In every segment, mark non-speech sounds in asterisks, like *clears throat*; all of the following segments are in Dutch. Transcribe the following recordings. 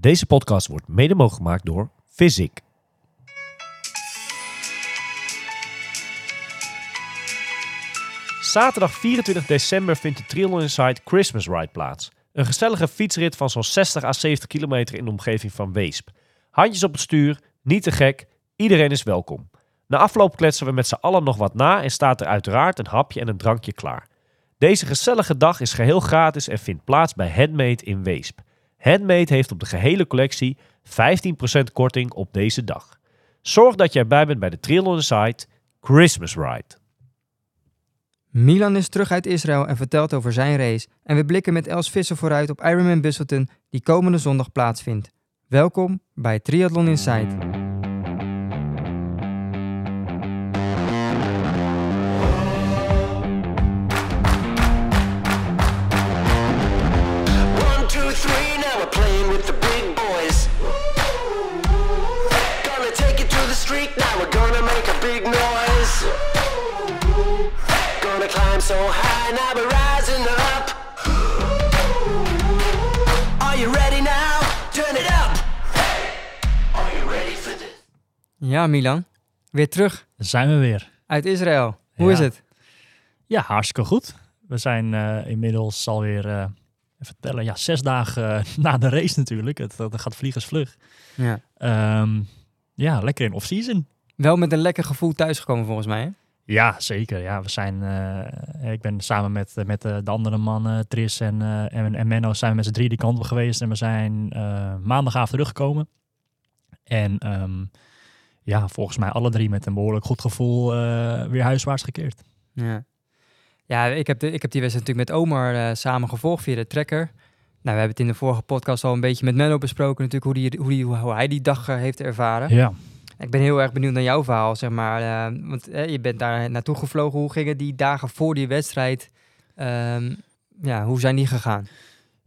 Deze podcast wordt mede mogelijk gemaakt door Physic. Zaterdag 24 december vindt de Triathlon Inside Christmas Ride plaats. Een gezellige fietsrit van zo'n 60 à 70 kilometer in de omgeving van Weesp. Handjes op het stuur, niet te gek, iedereen is welkom. Na afloop kletsen we met z'n allen nog wat na en staat er uiteraard een hapje en een drankje klaar. Deze gezellige dag is geheel gratis en vindt plaats bij Handmade in Weesp. Handmade heeft op de gehele collectie 15% korting op deze dag. Zorg dat je erbij bent bij de Triathlon Inside Christmas Ride. Milan is terug uit Israël en vertelt over zijn race. En we blikken met Els Visser vooruit op Ironman Busselton die komende zondag plaatsvindt. Welkom bij Triathlon Inside. Gonna climb so high, now we're rising up. Are you ready now? Turn it up. Are you ready for this? Ja, Milan. Weer terug Daar zijn we weer. uit Israël. Hoe Ja. is het? Ja, hartstikke goed. We zijn eh, inmiddels alweer, eh even tellen, ja, zes dagen eh, *laughs* na de race natuurlijk. Het, het gaat vliegensvlug. Ja. Ehm ja, lekker in off-season. Wel met een lekker gevoel thuisgekomen volgens mij. Hè? Ja, zeker. Ja, we zijn, eh, ik ben samen met, eh, met de, de andere mannen, Tris en, eh, en, en Menno, zijn we met z'n drie die kant op geweest. En we zijn eh, maandagavond teruggekomen. En ehm, ja, volgens mij alle drie met een behoorlijk goed gevoel eh, weer huiswaarts gekeerd. Ja. Ja, ik heb, de, ik heb die wedstrijd natuurlijk met Omar eh, samen gevolgd via de tracker. Nou, we hebben het in de vorige podcast al een beetje met Menno besproken natuurlijk hoe, die, hoe, die, hoe hij die dag eh, heeft ervaren. Ja. Ik ben heel erg benieuwd naar jouw verhaal, zeg maar. eh, want eh, je bent daar naartoe gevlogen. Hoe gingen die dagen voor die wedstrijd? Ehm, ja, hoe zijn die gegaan?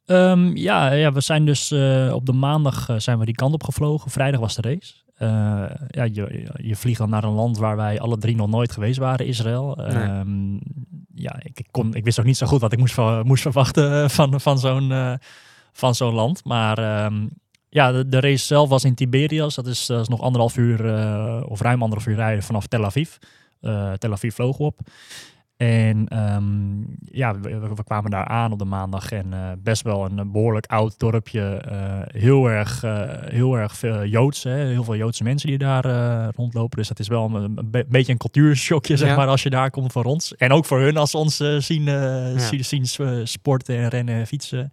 Ehm, ja, ja, we zijn dus eh, op de maandag zijn we die kant op gevlogen. Vrijdag was de race. Ja, je, je vliegt dan naar een land waar wij alle drie nog nooit geweest waren, Israël. Nee. Ehm, ja, ik, ik, kon, ik wist ook niet zo goed wat ik moest, moest verwachten van, van zo'n van zo'n land. Maar ja, de, race zelf was in Tiberias. Dat is, dat is nog anderhalf uur eh, of ruim anderhalf uur rijden vanaf Tel Aviv. Eh, Tel Aviv we op. En ehm, ja, we, kwamen daar aan op de maandag en eh, best wel een, eh, behoorlijk oud dorpje. eh, heel, erg, eh, heel erg veel Joods, hè? heel veel Joodse mensen die daar rondlopen. Dus dat is wel een, een be- beetje een cultuurshockje, zeg Ja. maar, als je daar komt voor ons. En ook voor hun als ze ons zien, Ja. zien, zien sporten en rennen en fietsen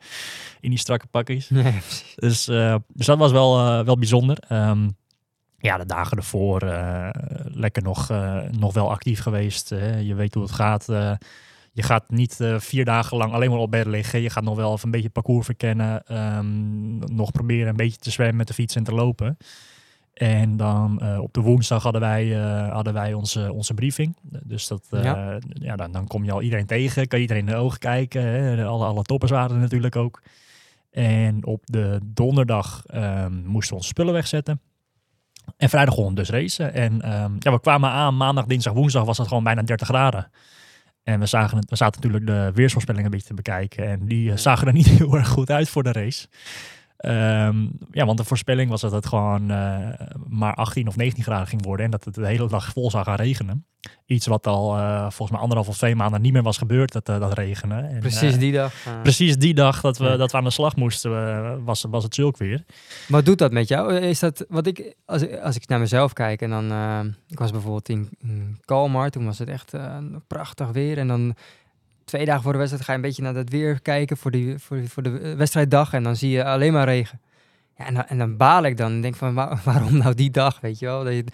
in die strakke pakjes. *laughs* Dus, dus dat was wel, wel bijzonder. Ehm, ja, de dagen ervoor eh, lekker nog, eh, nog wel actief geweest. je weet hoe het gaat. eh. je gaat niet vier dagen lang alleen maar op bed liggen. Je gaat nog wel even een beetje parcours verkennen. ehm, nog proberen een beetje te zwemmen, te fietsen en te lopen. En dan op de woensdag hadden wij, hadden wij onze, onze briefing. Dus dat, Ja. ja. dan, dan kom je al iedereen tegen. Kan iedereen in de ogen kijken. Hè. Alle, alle toppers waren er natuurlijk ook. En op de donderdag ehm, moesten we onze spullen wegzetten. En vrijdag gewoon dus racen. En ehm, ja, we kwamen aan maandag, dinsdag, woensdag was het gewoon bijna 30 graden. En we, zagen we zaten natuurlijk de weersvoorspellingen een beetje te bekijken. En die eh, zagen er niet *laughs* heel erg goed uit voor de race. Ehm, ja, want de voorspelling was dat het gewoon eh, maar 18 of 19 graden ging worden. En dat het de hele dag vol zou gaan regenen. Iets wat al eh, volgens mij anderhalf of twee maanden niet meer was gebeurd, dat, eh, dat regenen. En, Precies die dag. Precies die dag dat we, dat we aan de slag moesten, was, was het zulk weer. Wat doet dat met jou? Is dat wat ik als, ik als ik naar mezelf kijk en dan ik was bijvoorbeeld in, in Kalmar, toen was het echt prachtig weer en dan twee dagen voor de wedstrijd ga je een beetje naar dat weer kijken voor, die, voor, voor de eh, wedstrijddag en dan zie je alleen maar regen. Ja, en, dan, en dan baal ik dan en denk van waar- *laughs* waarom nou die dag, weet je wel? Dat je,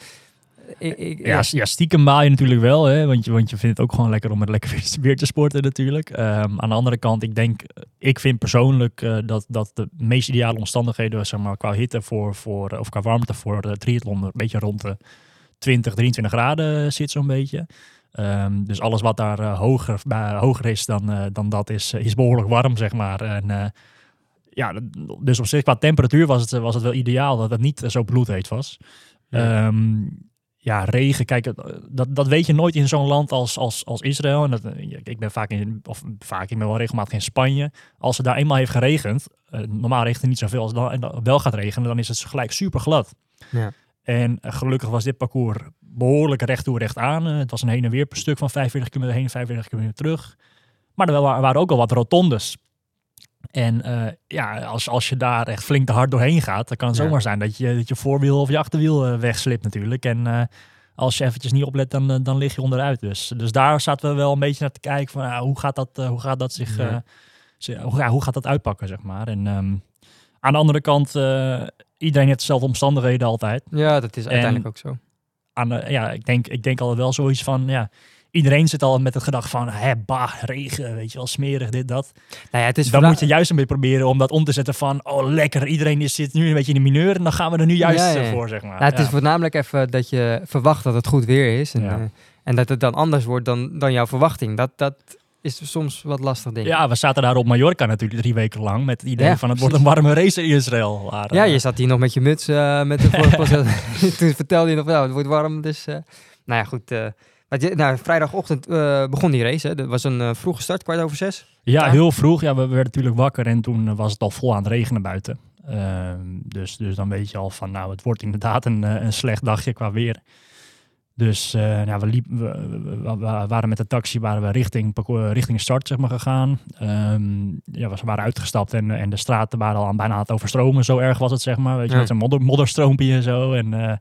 Ja, ja, stiekem baal je natuurlijk wel, hè, want, je, want je vindt het ook gewoon lekker om met lekker *laughs* weer, te sporten natuurlijk. Ehm, aan de andere kant, ik denk, ik vind persoonlijk eh, dat, dat de meest ideale omstandigheden, zeg maar, qua hitte voor, voor, of qua warmte voor de triathlon een beetje rond de 20, 23 graden zit zo'n beetje. Ehm, dus alles wat daar eh, hoger, hoger is dan, eh, dan dat is, eh, is behoorlijk warm, zeg maar. En, ja, dus op zich qua temperatuur was het, was het wel ideaal dat het niet zo bloedheet was. Ja. Ehm, ja, regen. Kijk, dat, dat weet je nooit in zo'n land als, als, als Israël. En dat, ik ben vaak in, of vaak, ik ben wel regelmatig in Spanje. Als het daar eenmaal heeft geregend, normaal regent het niet zoveel. Als het dan, en dan wel gaat regenen, dan is het gelijk super glad. Ja. En gelukkig was dit parcours behoorlijk recht toe recht aan. Eh, het was een heen en weer per stuk van 45 kilometer heen, 45 kilometer terug. Maar er wa- waren ook al wat rotondes. En eh, ja, als, als je daar echt flink te hard doorheen gaat, dan kan het Ja. zomaar zijn dat je, dat je voorwiel of je achterwiel eh, wegslipt natuurlijk. En als je eventjes niet oplet, dan, dan lig je onderuit. Dus, dus daar zaten we wel een beetje naar te kijken van ah, hoe, gaat dat, hoe gaat dat zich, Ja. hoe, ja, hoe gaat dat uitpakken, zeg maar. En ehm, aan de andere kant, iedereen heeft dezelfde omstandigheden altijd Ja, dat is En- uiteindelijk ook zo. Aan de, ja, ik denk, ik denk altijd wel zoiets van, ja, iedereen zit al met het gedacht van, hè, bah, regen, weet je wel, smerig, dit, dat. Nou ja, het is dan moet je juist een beetje proberen om dat om te zetten van, oh, lekker, iedereen is, zit nu een beetje in de mineur en dan gaan we er nu juist Ja, ja, eh, voor, zeg maar. Nou, het is voornamelijk even dat je verwacht dat het goed weer is. En, eh, en dat het dan anders wordt dan, dan jouw verwachting. Dat, dat is soms wat lastig, denk ik. Ja, we zaten daar op Mallorca natuurlijk drie weken lang met het idee Ja, van het wordt een warme race in Israël. Maar, Ja, eh, je zat hier nog met je muts eh, met de. *laughs* *laughs* Toen vertelde je nog, nou, het wordt warm. Dus, eh, nou ja, goed. maar je- nou, vrijdagochtend begon die race. Hè. Dat was een vroege start, kwart over zes. Ja, heel vroeg. Ja, we werden natuurlijk wakker en toen was het al vol aan het regenen buiten. Ehm, dus, dus dan weet je al van, nou, het wordt inderdaad een, een slecht dagje qua weer. Dus eh, nou, we, liep, we, we- we- waren met de taxi waren we richting, parcours- richting start zeg maar, gegaan. Ehm, ja, we waren uitgestapt en, en de straten waren al aan, bijna aan het overstromen. Zo erg was het, zeg maar. Weet je, Ja. met een modder, modderstroompje en zo. En, eh,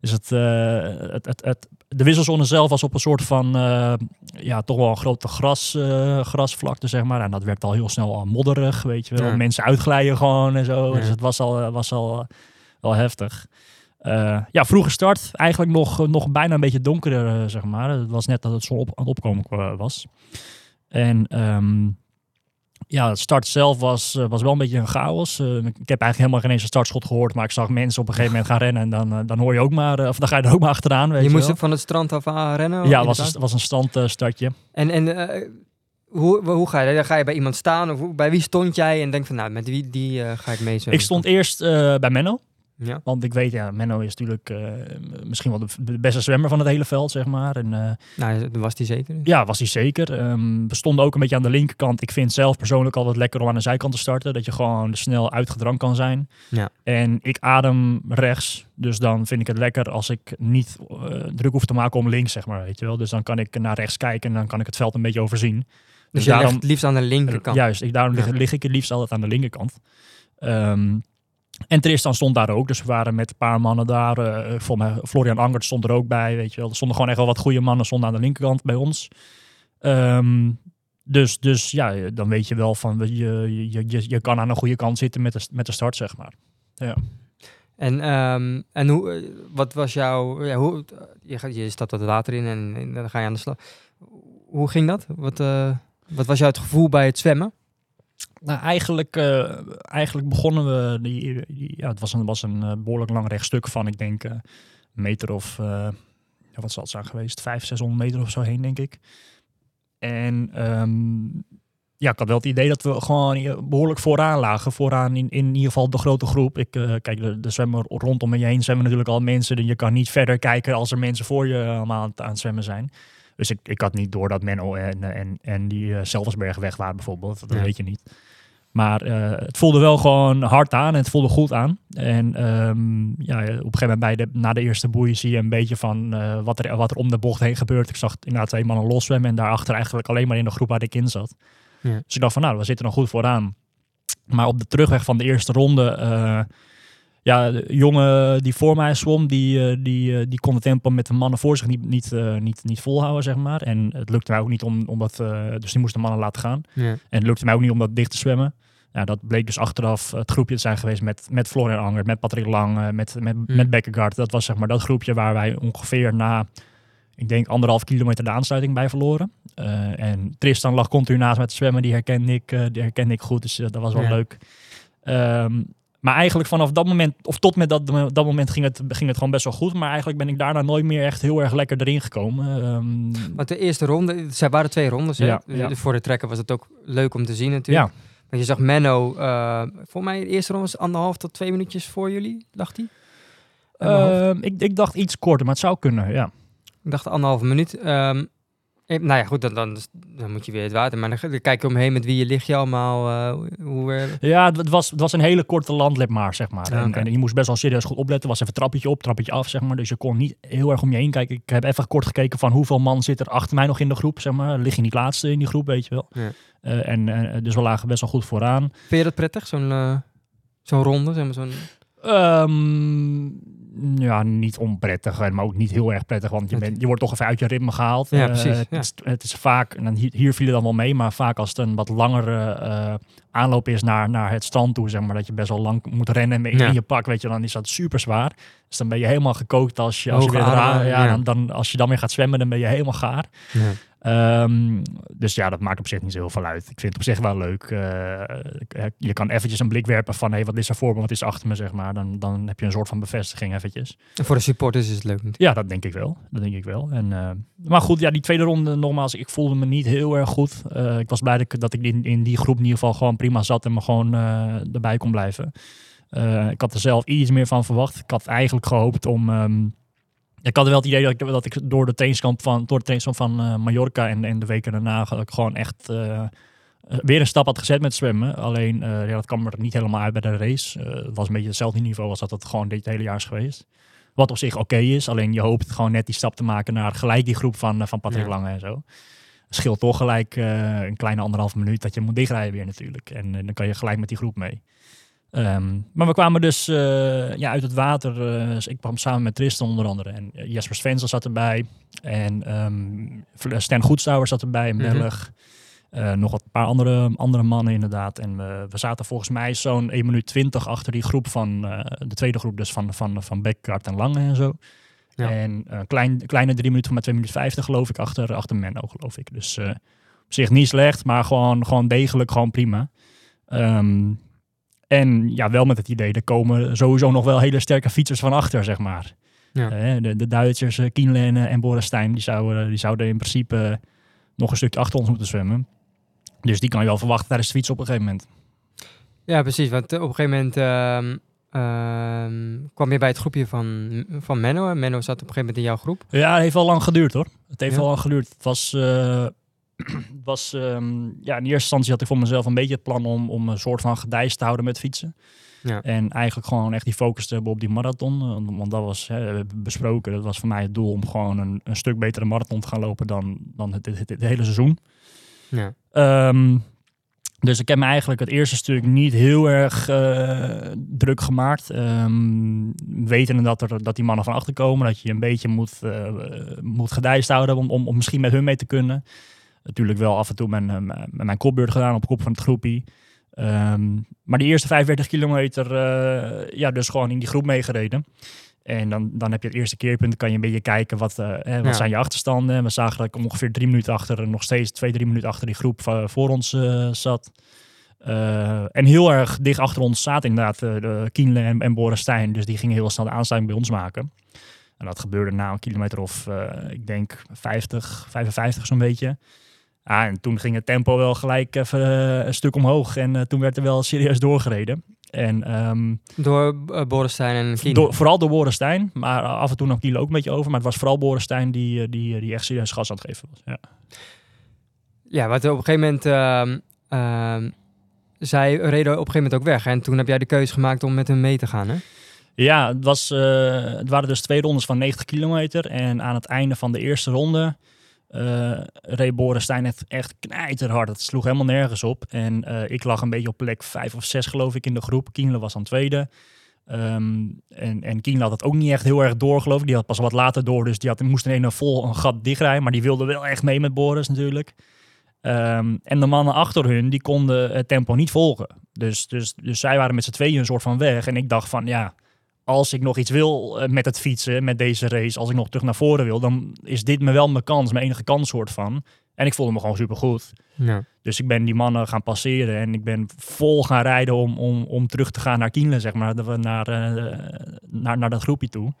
dus het, eh, het, het, het, de wisselzone zelf was op een soort van, eh, ja, toch wel een grote gras, eh, grasvlakte, zeg maar. En dat werd al heel snel al modderig, weet je wel. Ja. Mensen uitglijden gewoon en zo. Ja. Dus het was al, eh, was al eh, wel heftig. Eh, ja, vroege start. Eigenlijk nog, nog bijna een beetje donkerder, eh, zeg maar. Het was net dat het zon op, aan het opkomen was. En ehm, ja, het start zelf was, eh, was wel een beetje een chaos. Ik heb eigenlijk helemaal geen eens een startschot gehoord, maar ik zag mensen op een gegeven moment gaan rennen. En dan, dan hoor je ook maar, of dan ga je er ook maar achteraan, weet Je je, moest wel. van het strand af aan rennen? Ja, was, een- was een standstartje. En, en hoe, hoe ga je? Dan ga je bij iemand staan? Of bij wie stond jij? En denk van, nou, met wie die ga ik mee? Ik stond eerst bij Menno. Ja. Want ik weet, ja, Menno is natuurlijk eh, misschien wel de, de beste zwemmer van het hele veld, zeg maar. En eh, Nou, was die zeker. Ja, was hij zeker. Ehm, we stonden ook een beetje aan de linkerkant. Ik vind zelf persoonlijk altijd lekker om aan de zijkant te starten. Dat je gewoon snel uitgedrang kan zijn. Ja. En ik adem rechts. Dus dan vind ik het lekker als ik niet eh, druk hoef te maken om links, zeg maar. Weet je wel. Dus dan kan ik naar rechts kijken en dan kan ik het veld een beetje overzien. Dus, Dus daarom- het liefst aan de linkerkant. Juist, ik, daarom lig ik het liefst altijd aan de linkerkant. Ehm, en Tristan stond daar ook. Dus we waren met een paar mannen daar. mij, Florian Angert stond er ook bij. Weet je wel. Er stonden gewoon echt wel wat goede mannen stonden aan de linkerkant bij ons. Ehm, dus, dus ja, dan weet je wel van je, je, je, je kan aan een goede kant zitten met de, met de start, zeg maar. Ja. En, ehm, en hoe, eh, wat was jouw... Ja, hoe, je, gaat, je stapt dat water in en, dan ga je aan de slag. Hoe ging dat? Wat, eh, wat was jouw gevoel bij het zwemmen? Nou, eigenlijk, eh, eigenlijk begonnen we, die, die- ja, het was een, was een eh, behoorlijk lang rechtstuk van, ik denk, eh, een meter of, wat zal het zijn geweest, 500, 600 meter of zo heen, denk ik. En ehm, ja, ik had wel het idee dat we gewoon eh, behoorlijk vooraan lagen. Vooraan in, in ieder geval de grote groep. Ik, kijk, de, zwemmer rondom je heen zwemmen natuurlijk al mensen. En je kan niet verder kijken als er mensen voor je allemaal aan, aan het zwemmen zijn. Dus ik, ik had niet door dat Menno en, en, en die uh, Selversberg weg waren bijvoorbeeld. Dat Ja. weet je niet. Maar eh, het voelde wel gewoon hard aan en het voelde goed aan. En ehm, ja, op een gegeven moment bij de, na de eerste boei zie je een beetje van eh, wat, er, wat er om de bocht heen gebeurt. Ik zag inderdaad twee mannen loszwemmen en daarachter eigenlijk alleen maar in de groep waar ik in zat. Ja. Dus ik dacht van nou, we zitten nog goed vooraan. Maar op de terugweg van de eerste ronde, eh, ja, de jongen die voor mij zwom, die, eh, die, eh, die kon het tempo met de mannen voor zich niet, niet, eh, niet, niet volhouden, zeg maar. En het lukte mij ook niet om, om dat, dus die moest de mannen laten gaan. Ja. En het lukte mij ook niet om dat dicht te zwemmen. Nou, dat bleek dus achteraf het groepje te zijn geweest met, met Florian Anger, met Patrick Lang, met, met, Hmm. met Bekkegaard. Dat was zeg maar dat groepje waar wij ongeveer na, ik denk anderhalf kilometer de aansluiting bij verloren. En Tristan lag continu naast met te zwemmen, die herkende ik, die herkende ik goed, dus dat was wel Ja. leuk. Ehm, maar eigenlijk vanaf dat moment, of tot met dat, dat moment ging het, ging het gewoon best wel goed. Maar eigenlijk ben ik daarna nooit meer echt heel erg lekker erin gekomen. Ehm, Want de eerste ronde, zij waren twee rondes. Ja, Dus ja. Voor de trekker was het ook leuk om te zien natuurlijk. ja, Want je zag Menno, eh voor mij de eerste ronde was anderhalf tot twee minuutjes voor jullie, lag hij? Ehm, ik, ik dacht iets korter, maar het zou kunnen, ja. Ik dacht anderhalve minuut. Ehm, eh, nou ja, goed, dan, dan, dan moet je weer het water. Maar dan, dan kijk je omheen met wie je ligt je allemaal. eh, hoe, eh, Ja, het, was, het was een hele korte landlip maar, zeg maar. En, en je moest best wel serieus goed opletten. Was even trappetje op, trappetje af, zeg maar. Dus je kon niet heel erg om je heen kijken. Ik heb even kort gekeken van hoeveel man zit er achter mij nog in de groep, zeg maar. Lig je niet laatste in die groep, weet je wel. Ja. Eh, en eh, dus we lagen best wel goed vooraan. vind je dat prettig, zo'n eh, zo'n ronde? Zeg maar, zo'n... Ehm, ja, niet onprettig, maar ook niet heel erg prettig, want je, bent, je wordt toch even uit je ritme gehaald. Ja, Eh, precies, Het, ja. is, het is vaak, en dan hier, hier viel het dan wel mee, maar vaak als het een wat langere eh, aanloop is naar, naar het strand toe, zeg maar, dat je best wel lang moet rennen Ja. in je pak, weet je, dan is dat super zwaar. Dus dan ben je helemaal gekookt als je, als je, weer ja. Dan, dan, als je dan weer gaat zwemmen, dan ben je helemaal gaar. Ja. Ehm, dus ja, dat maakt op zich niet zo heel veel uit. Ik vind het op zich wel leuk. Eh, je kan eventjes een blik werpen van, hé, wat is er voor me, wat is er achter me, zeg maar. Dan, dan heb je een soort van bevestiging eventjes. En voor de supporters is het leuk natuurlijk. Ja, dat denk ik wel. Dat denk ik wel. En, eh, maar goed, ja, die tweede ronde, nogmaals, ik voelde me niet heel erg goed. Eh, ik was blij dat ik, dat ik in, in die groep in ieder geval gewoon prima zat en me gewoon eh, erbij kon blijven. Eh, ik had er zelf iets meer van verwacht. Ik had eigenlijk gehoopt om... ehm, ik had wel het idee dat ik, dat ik door de trainingskamp van, door de trainingskamp van eh, Mallorca en, en de weken daarna dat ik gewoon echt weer een stap had gezet met zwemmen. Alleen eh, ja, dat kwam er niet helemaal uit bij de race. Het was een beetje hetzelfde niveau als dat het gewoon dit hele jaar is geweest. Wat op zich oké is, alleen je hoopt gewoon net die stap te maken naar gelijk die groep van, van Patrick Ja. Lange en zo. Scheelt toch gelijk eh, een kleine anderhalve minuut dat je moet dichtrijden weer natuurlijk. En eh, dan kan je gelijk met die groep mee. Ehm, maar we kwamen dus eh, ja, uit het water. dus ik kwam samen met Tristan onder andere. En Jesper Svensson zat erbij. En ehm Stan Goedstouwer zat erbij, een Mhm. Belg. Nog wat paar andere, andere mannen inderdaad. En we, we zaten volgens mij zo'n 1 minuut 20 achter die groep van de tweede groep, dus van, van, van en Lange en zo. Ja. En een klein, kleine drie minuten, maar 2 minuten 50 geloof ik, achter, achter Menno geloof ik. Dus eh, op zich niet slecht, maar gewoon, gewoon degelijk, gewoon prima. Ehm, en ja, wel met het idee, er komen sowieso nog wel hele sterke fietsers van achter, zeg maar. Ja. Eh, de, de Duitsers, uh, Kienlen en Borenstein, die zouden, die zouden in principe nog een stukje achter ons moeten zwemmen. Dus die kan je wel verwachten tijdens de fiets op een gegeven moment. Ja, precies. Want eh, op een gegeven moment ehm, kwam je bij het groepje van, van Menno. En Menno zat op een gegeven moment in jouw groep. Ja, het heeft wel lang geduurd hoor. Het heeft Ja? wel lang geduurd. Het was, het *clears throat* was ehm, ja, in eerste instantie had ik voor mezelf een beetje het plan om, om een soort van gedijs te houden met fietsen. Ja. En eigenlijk gewoon echt die focus te hebben op die marathon. Eh, Want dat was, hè, besproken, dat was voor mij het doel om gewoon een, een stuk betere marathon te gaan lopen dan, dan het, het, het- het hele seizoen. Ja. Ehm, dus ik heb me eigenlijk het eerste stuk niet heel erg eh, druk gemaakt. Ehm wetende dat, er, dat die mannen van achter komen. Dat je een beetje moet, eh moet gedijst houden om, om, om misschien met hun mee te kunnen. Natuurlijk wel af en toe mijn, eh, mijn- kopbeurt gedaan op kop van het groepie. Ehm, maar die eerste 45 kilometer, ja, dus gewoon in die groep meegereden. En dan, dan heb je het eerste keerpunt, kan je een beetje kijken wat, hè, wat Ja. zijn je achterstanden. En we zagen dat ik ongeveer drie minuten achter, nog steeds twee, drie minuten achter die groep voor ons eh, zat. Eh, en heel erg dicht achter ons zaten inderdaad de Kienle en, en Borenstein. Dus die gingen heel snel de aansluiting bij ons maken. En dat gebeurde na een kilometer of, ik denk, 50, 55 zo'n beetje. Ah, en toen ging het tempo wel gelijk even een stuk omhoog. En toen werd er wel serieus doorgereden. En ehm, Door uh, Borenstein en door, vooral door Borenstein, maar af en toe nam Kiel ook een beetje over. Maar het was vooral Borenstein die, eh, die, die echt serieus gas aan het geven was. Ja. Ja, want op een gegeven moment... ehm, ehm, zij reden op een gegeven moment ook weg. En toen heb jij de keuze gemaakt om met hem mee te gaan, hè? Ja, het, was, eh, het waren dus twee rondes van 90 kilometer. En aan het einde van de eerste ronde eh reed Borenstein echt, echt knijterhard. Het sloeg helemaal nergens op. En eh, ik lag een beetje op plek vijf of zes geloof ik in de groep. Kienle was aan tweede. Ehm, en, en Kienle had het ook niet echt heel erg door geloof ik. Die had pas wat later door. Dus die had, moest in een vol een gat dichtrijden. Maar die wilde wel echt mee met Boris natuurlijk. Ehm, en de mannen achter hun, die konden het tempo niet volgen. Dus, dus, dus zij waren met z'n tweeën een soort van weg. En ik dacht van, ja, als ik nog iets wil eh, met het fietsen, met deze race, als ik nog terug naar voren wil, dan is dit me wel mijn kans, mijn enige kans soort van. En ik voelde me gewoon supergoed. Ja. Dus ik ben die mannen gaan passeren en ik ben vol gaan rijden om, om, om terug te gaan naar Kienle, zeg maar, naar, naar, eh, naar, naar dat groepje toe.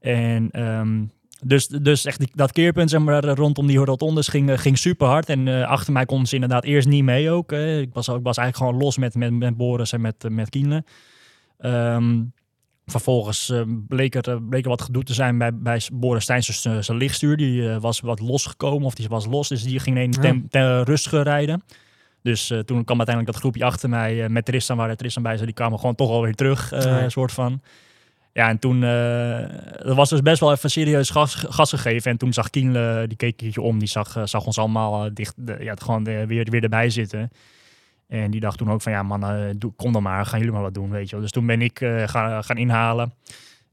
En ehm, dus, dus echt die, dat keerpunt zeg maar, rondom die rotondes ging, eh, ging super hard. En achter mij konden ze inderdaad eerst niet mee ook. ik, was, ik was eigenlijk gewoon los met, met, met Boris en met, met Kienle. Ehm, Vervolgens eh, bleek, er, eh, bleek er wat gedoe te zijn bij, bij Boris Stijns, zijn lichtstuur. Die eh, was wat losgekomen of die was los, dus die ging in Ja. ten, ten rustiger rijden. Dus eh, toen kwam uiteindelijk dat groepje achter mij eh, met Tristan, waar Tristan bij zat. Die kwamen gewoon toch alweer terug, eh, Ja. soort van. Ja, en toen, eh er was dus best wel even serieus gas, gas gegeven. En toen zag Kienle, die keek een keertje om, die zag, eh, zag ons allemaal eh, dicht, de- ja, gewoon eh, weer, weer erbij zitten. En die dacht toen ook van, ja man, eh, kom dan maar, gaan jullie maar wat doen, weet je wel. Dus toen ben ik eh, gaan, gaan inhalen.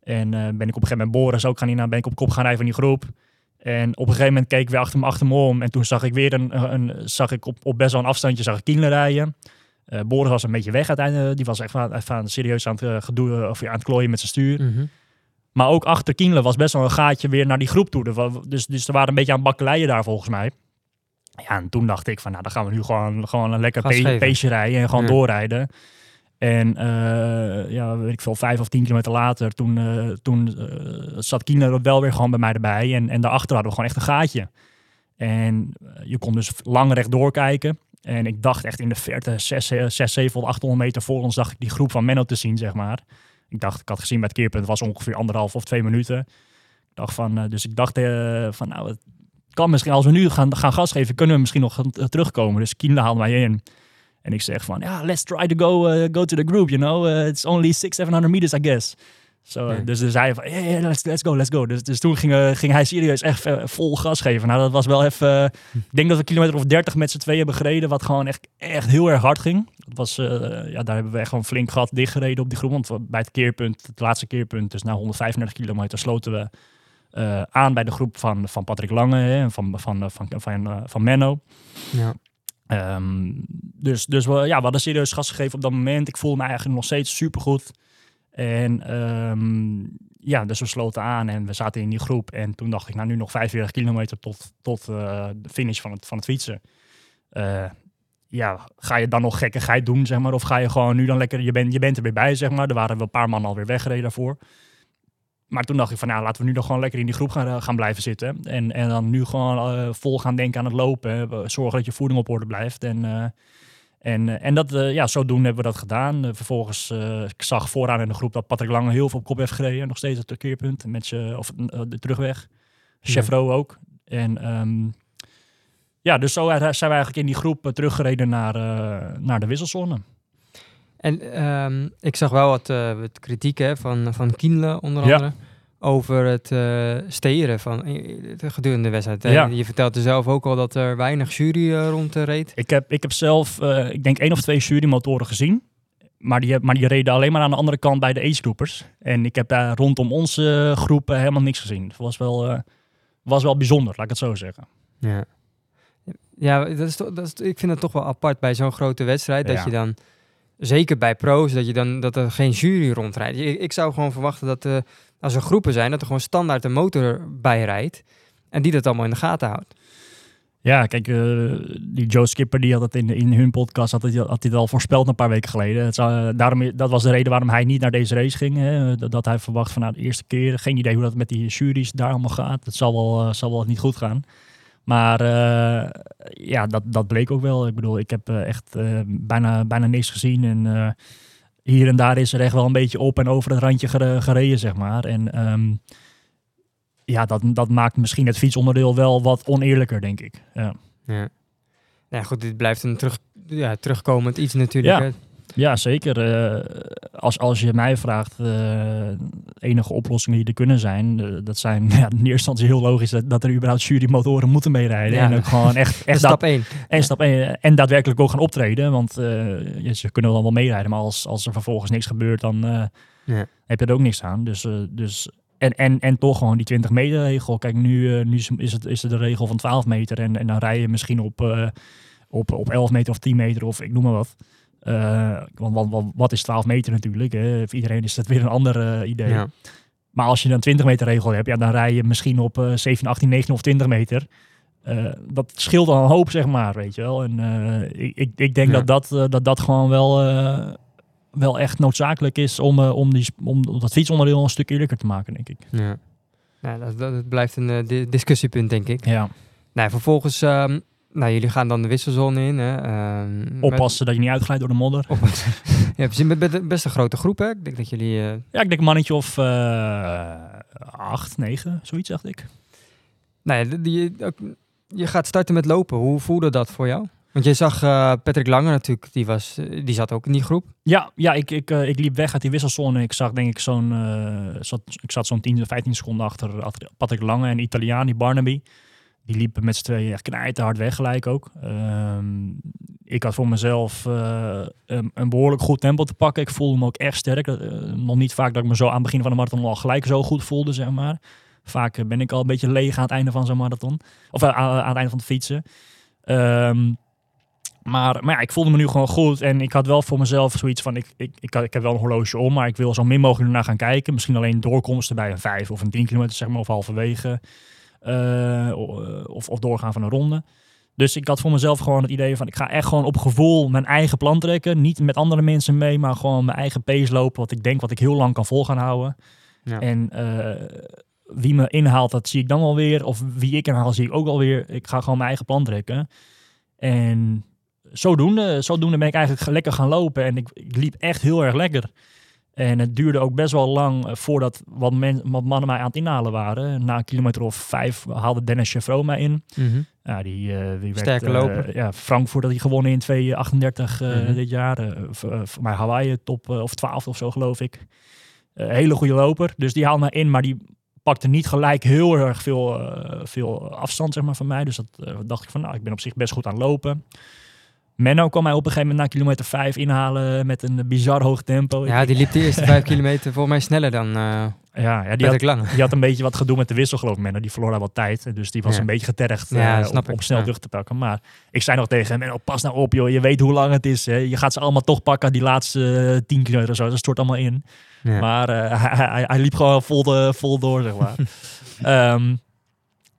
En eh, ben ik op een gegeven moment Boris ook gaan inhalen, ben ik op kop gaan rijden van die groep. En op een gegeven moment keek ik weer achter me, achter me om. En toen zag ik weer een, een zag ik op, op best wel een afstandje, zag ik Kienle rijden. Eh, Boris was een beetje weg uiteindelijk. Die was echt aan, even aan, serieus aan het, gedoe, of ja, aan het klooien met zijn stuur. Mhm. Maar ook achter Kienle was best wel een gaatje weer naar die groep toe. Dus, dus er waren een beetje aan bakkeleien daar volgens mij. Ja, en toen dacht ik van, nou, dan gaan we nu gewoon, gewoon een lekker pe- peesje rijden en gewoon Ja. doorrijden. En eh, ja, weet ik veel, vijf of tien kilometer later, toen, eh, toen eh, zat Kienle wel weer gewoon bij mij erbij. En, en daarachter hadden we gewoon echt een gaatje. En je kon dus lang rechtdoor kijken. En ik dacht echt in de verte, 6, 6 700, 800 meter voor ons, dacht ik die groep van Menno te zien, zeg maar. Ik dacht, ik had gezien bij het keerpunt, het was ongeveer anderhalf of twee minuten. Ik dacht van, dus ik dacht van, nou, kan misschien, als we nu gaan, gaan gas geven, kunnen we misschien nog terugkomen. Dus Kienle haalde mij in. En ik zeg van, ja, let's try to go, eh, go to the group, you know. Eh, it's only 600, 700 meters, I guess. Zo, Ja. Dus, dus hij van, yeah, yeah, let's, let's go, let's go. Dus, dus toen ging, ging hij serieus echt vol gas geven. Nou, dat was wel even... eh, ik denk dat we kilometer of 30 met z'n tweeën hebben gereden, wat gewoon echt, echt heel erg hard ging. Dat was, ja, daar hebben we echt gewoon flink gat dichtgereden op die groep. Want bij het keerpunt, het laatste keerpunt, dus na 135 kilometer, sloten we eh, aan bij de groep van, van Patrick Lange hè, en van, van, van, van, van, eh, van Menno. Ja. Ehm, dus dus we, ja, we hadden serieus gas gegeven op dat moment. Ik voelde me eigenlijk nog steeds supergoed. En ehm, ja, dus we sloten aan en we zaten in die groep. En toen dacht ik, nou nu nog 45 kilometer tot, tot eh, de finish van het, van het fietsen. Eh, ja, ga je dan nog gekkigheid doen, zeg maar? Of ga je gewoon nu dan lekker, je, bent je bent er weer bij, zeg maar. Er waren wel een paar mannen alweer weggereden daarvoor. Maar toen dacht ik van, nou, laten we nu dan gewoon lekker in die groep gaan, gaan blijven zitten. En, en dan nu gewoon eh, vol gaan denken aan het lopen. hè. Zorgen dat je voeding op orde blijft. En, eh, en, eh, en dat, eh, ja, zodoende hebben we dat gedaan. Eh, vervolgens, eh, ik zag vooraan in de groep dat Patrick Lange heel veel op kop heeft gereden. Nog steeds het keerpunt. Met of eh, de terugweg. Chevro ook. En ehm, ja, dus zo zijn we eigenlijk in die groep eh, teruggereden naar, eh, naar de wisselzone. En ehm, ik zag wel wat, eh, wat kritiek hè, van, van Kienle onder Ja. Over het eh steren van eh, gedurende de wedstrijd. hè. Ja. Je vertelde zelf ook al dat er weinig jury eh, rond eh, reed. Ik heb, ik heb zelf, eh, ik denk één of twee jurymotoren gezien. Maar die, maar die reden alleen maar aan de andere kant bij de agegroepers. En ik heb daar rondom onze groep eh, helemaal niks gezien. Het was wel, eh, was wel bijzonder, laat ik het zo zeggen. Ja, ja dat is toch, dat is, ik vind het toch wel apart bij zo'n grote wedstrijd. Dat je dan, zeker bij pro's, dat, je dan, dat er geen jury rondrijdt. Ik, ik zou gewoon verwachten dat eh, als er groepen zijn, dat er gewoon standaard een motor bij rijdt. En die dat allemaal in de gaten houdt. Ja, kijk, eh, die Joe Skipper die had het in, in hun podcast had hij had het al voorspeld een paar weken geleden. Het zou, eh, daarom, dat was de reden waarom hij niet naar deze race ging. Hè. Dat, hij verwacht van nou, de eerste keer, geen idee hoe dat met die juries daar allemaal gaat. Het zal wel, eh, zal wel niet goed gaan. Maar ja, dat, dat bleek ook wel. Ik bedoel, ik heb echt bijna, bijna niks gezien. En hier en daar is er echt wel een beetje op en over het randje gere- gereden, zeg maar. En ehm, ja, dat, dat maakt misschien het fietsonderdeel wel wat oneerlijker, denk ik. Ja. Ja. Nou ja, goed, dit blijft een terug, ja, terugkomend iets natuurlijk. Ja. hè. Ja, zeker. Eh, als, als je mij vraagt, eh, enige oplossingen die er kunnen zijn, eh, dat zijn *laughs* ja, in eerste instantie heel logisch dat, dat er überhaupt jurymotoren moeten meerijden. Ja. En ook gewoon echt, *laughs* echt stap 1. en, stap één, en daadwerkelijk ook gaan optreden. Want ze kunnen dan wel meerijden, maar als, als er vervolgens niks gebeurt, dan Ja. heb je er ook niks aan. Dus, dus, en, en, en toch gewoon die 20 meter regel. Kijk, nu, nu is, het, is het de regel van 12 meter. En, en dan rij je misschien op, op, op 11 meter of 10 meter of ik noem maar wat. Eh, want, want, want wat is 12 meter natuurlijk? Hè? Voor iedereen is dat weer een ander eh, idee. Ja. Maar als je dan 20 meter regel hebt, ja, dan rij je misschien op eh 17, 18, 19 of 20 meter. Eh, dat scheelt al een hoop, zeg maar, weet je wel. En ik, ik, denk Ja. dat, dat, dat dat gewoon wel, wel echt noodzakelijk is om, om, die, om dat fietsonderdeel een stuk eerlijker te maken, denk ik. Ja. Dat, dat, blijft een di- discussiepunt, denk ik. Ja, Nou, vervolgens ehm, Nou, jullie gaan dan de wisselzone in. Hè? ehm, met- Oppassen dat je niet uitglijdt door de modder. Oppassen. *laughs* ja, precies, met, best een grote groep, hè? Ik denk dat jullie... eh, Ja, ik denk mannetje of eh, acht, negen, zoiets dacht ik. nou ja, die, je gaat starten met lopen. Hoe voelde dat voor jou? Want je zag eh, Patrick Lange natuurlijk, die, was, die zat ook in die groep. Ja, ja ik, ik, ik liep weg uit die wisselzone. Ik zag denk ik zo'n, zat, ik zat zo'n 10, 15 seconden achter, achter Patrick Lange en Italiaan, die Barnaby. Die liepen met z'n tweeën echt knijterhard weg gelijk ook. Ehm, ik had voor mezelf eh, een, behoorlijk goed tempo te pakken. Ik voelde me ook echt sterk. Eh, nog niet vaak dat ik me zo aan het begin van de marathon al gelijk zo goed voelde, zeg maar. Vaak eh, ben ik al een beetje leeg aan het einde van zo'n marathon. Of aan, het einde van het fietsen. Ehm, maar, maar ja, ik voelde me nu gewoon goed. En ik had wel voor mezelf zoiets van... Ik, ik, ik, ik heb wel een horloge om, maar ik wil zo min mogelijk naar gaan kijken. Misschien alleen doorkomsten bij een 5 of een 10 kilometer, zeg maar. Of halverwege. Eh, of, of doorgaan van een ronde. Dus ik had voor mezelf gewoon het idee van... Ik ga echt gewoon op gevoel mijn eigen plan trekken. Niet met andere mensen mee, maar gewoon mijn eigen pace lopen. Wat ik denk wat ik heel lang kan vol gaan houden. Ja. En eh, wie me inhaalt, dat zie ik dan wel weer. Of wie ik inhaal, zie ik ook wel weer. Ik ga gewoon mijn eigen plan trekken. En zodoende, zodoende ben ik eigenlijk lekker gaan lopen. En ik, ik liep echt heel erg lekker. En het duurde ook best wel lang eh, voordat wat, men, wat mannen mij aan het inhalen waren. Na een kilometer of vijf haalde Dennis Chevreau mij in. Mhm. Ja, die, die werd, Sterke eh, loper. ja, Frankfurt had hij gewonnen in 238 eh Mhm. dit jaar. Mij Hawaii top of 12 of zo geloof ik. Hele goede loper. Dus die haalde mij in, maar die pakte niet gelijk heel erg veel, veel afstand zeg maar, van mij. Dus dat dacht ik van, nou, ik ben op zich best goed aan het lopen. Menno kwam mij op een gegeven moment na kilometer 5 inhalen met een bizar hoog tempo. Ja, die liep de eerste *laughs* vijf kilometer volgens mij sneller dan eh ja, ja, die, had, Lange. die had een beetje wat gedoe met de wissel, geloof ik. Menno. Die verloor daar wat tijd. Dus die was Ja. een beetje getergd Ja, eh, ik. om snel terug te pakken. Maar ik zei nog tegen hem, Menno, pas nou op joh. Je weet hoe lang het is. Hè. Je gaat ze allemaal toch pakken, die laatste eh, 10 kilometer of zo. Dat stort allemaal in. Maar eh, hij, hij, hij liep gewoon vol, de, vol door, zeg maar. *laughs* Ehm,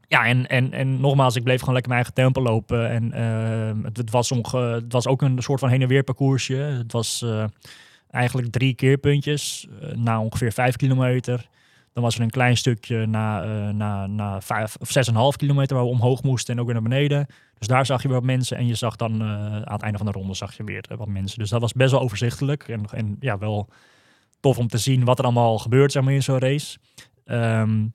ja, en, en, en nogmaals, ik bleef gewoon lekker mijn eigen tempo lopen. En ehm, het, was onge, het was ook een soort van heen en weer parcoursje. Het was eh, eigenlijk drie keerpuntjes eh, na ongeveer vijf kilometer. Dan was er een klein stukje na, eh, na, na vijf of zes en half kilometer waar we omhoog moesten en ook weer naar beneden. Dus daar zag je wat mensen. En je zag dan aan het einde van de ronde zag je weer wat mensen. Dus dat was best wel overzichtelijk. En, en ja, wel tof om te zien wat er allemaal gebeurt zeg maar, in zo'n race. Ehm,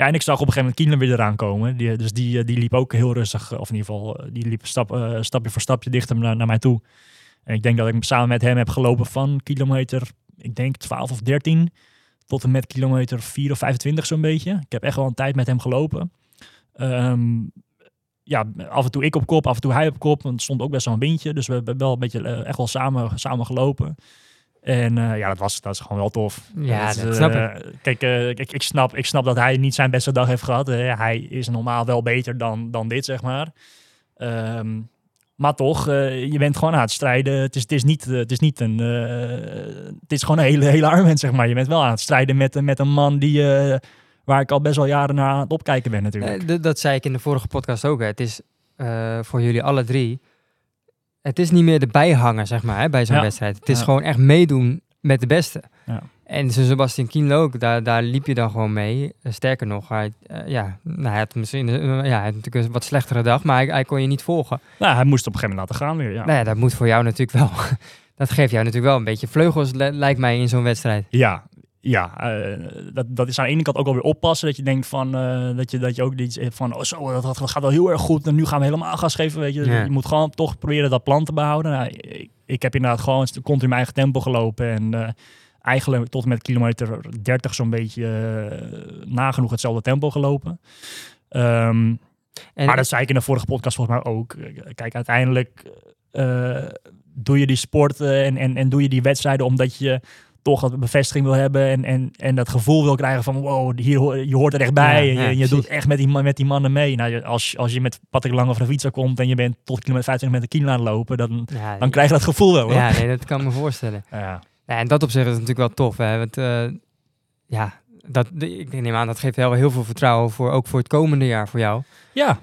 ja, en ik zag op een gegeven moment Kieler weer eraan komen. Die, dus die, eh, die liep ook heel rustig, of in ieder geval, eh, die liep stap, eh, stapje voor stapje dichter naar, naar mij toe. En ik denk dat ik samen met hem heb gelopen van kilometer, ik denk 12 of 13, tot en met kilometer 4 of 25 zo'n beetje. Ik heb echt wel een tijd met hem gelopen. Ehm, ja, af en toe ik op kop, af en toe hij op kop. Want het stond ook best wel een windje. Dus we hebben wel een beetje eh, echt wel samen, samen gelopen. En eh, ja, dat was, dat is gewoon wel tof. Ja, dat eh, snap ik. Kijk, eh, ik, ik, snap, ik snap dat hij niet zijn beste dag heeft gehad. Eh, hij is normaal wel beter dan, dan dit, zeg maar. Ehm, maar toch, eh, je bent gewoon aan het strijden. Het is, het is, niet, eh, het is niet een... eh, het is gewoon een hele, hele arm, zeg maar. Je bent wel aan het strijden met, met een man die... eh, waar ik al best wel jaren naar aan het opkijken ben natuurlijk. Eh, dat zei ik in de vorige podcast ook. Hè. Het is eh, voor jullie alle drie. Het is niet meer de bijhanger, zeg maar, hè, bij zo'n Ja. wedstrijd. Het is Ja. gewoon echt meedoen met de beste. Ja. En zo'n Sebastian Kienlo ook, daar, daar liep je dan gewoon mee. Eh, sterker nog, hij, eh, ja, nou, hij had misschien eh, ja, hij had natuurlijk een wat slechtere dag, maar hij, hij kon je niet volgen. Nou, hij moest op een gegeven moment laten gaan weer, ja. Nou ja, dat moet voor jou natuurlijk wel. *laughs* dat geeft jou natuurlijk wel een beetje vleugels, li- lijkt mij, in zo'n wedstrijd. Ja, ja eh, dat, dat is aan de ene kant ook alweer oppassen. Dat je denkt van, eh, dat, je, dat je ook iets hebt van, oh zo, dat, dat gaat wel heel erg goed. En nu gaan we helemaal gas geven, weet je. Ja. Je moet gewoon toch proberen dat plan te behouden. Nou, ik, ik heb inderdaad gewoon continu mijn eigen tempo gelopen. En eh, eigenlijk tot en met kilometer 30 zo'n beetje eh, nagenoeg hetzelfde tempo gelopen. Ehm, En, maar dat zei ik in de vorige podcast volgens mij ook. Kijk, uiteindelijk eh, doe je die sport eh, en, en, en doe je die wedstrijden omdat je toch dat bevestiging wil hebben en, en, en dat gevoel wil krijgen van wow, hier, je hoort er echt bij. Ja, en je, je doet echt met die, met die mannen mee. Nou, als, als je met Patrick Lang of de fietser komt en je bent tot kilometer 25 met een kilo aan het lopen, dan, ja, dan krijg je dat gevoel wel. hoor. ja, nee, dat kan me voorstellen. Ja. En dat op zich is natuurlijk wel tof. Hè? Want, eh, ja, dat, de- ik neem aan dat geeft wel heel veel vertrouwen voor, ook voor het komende jaar voor jou. Ja.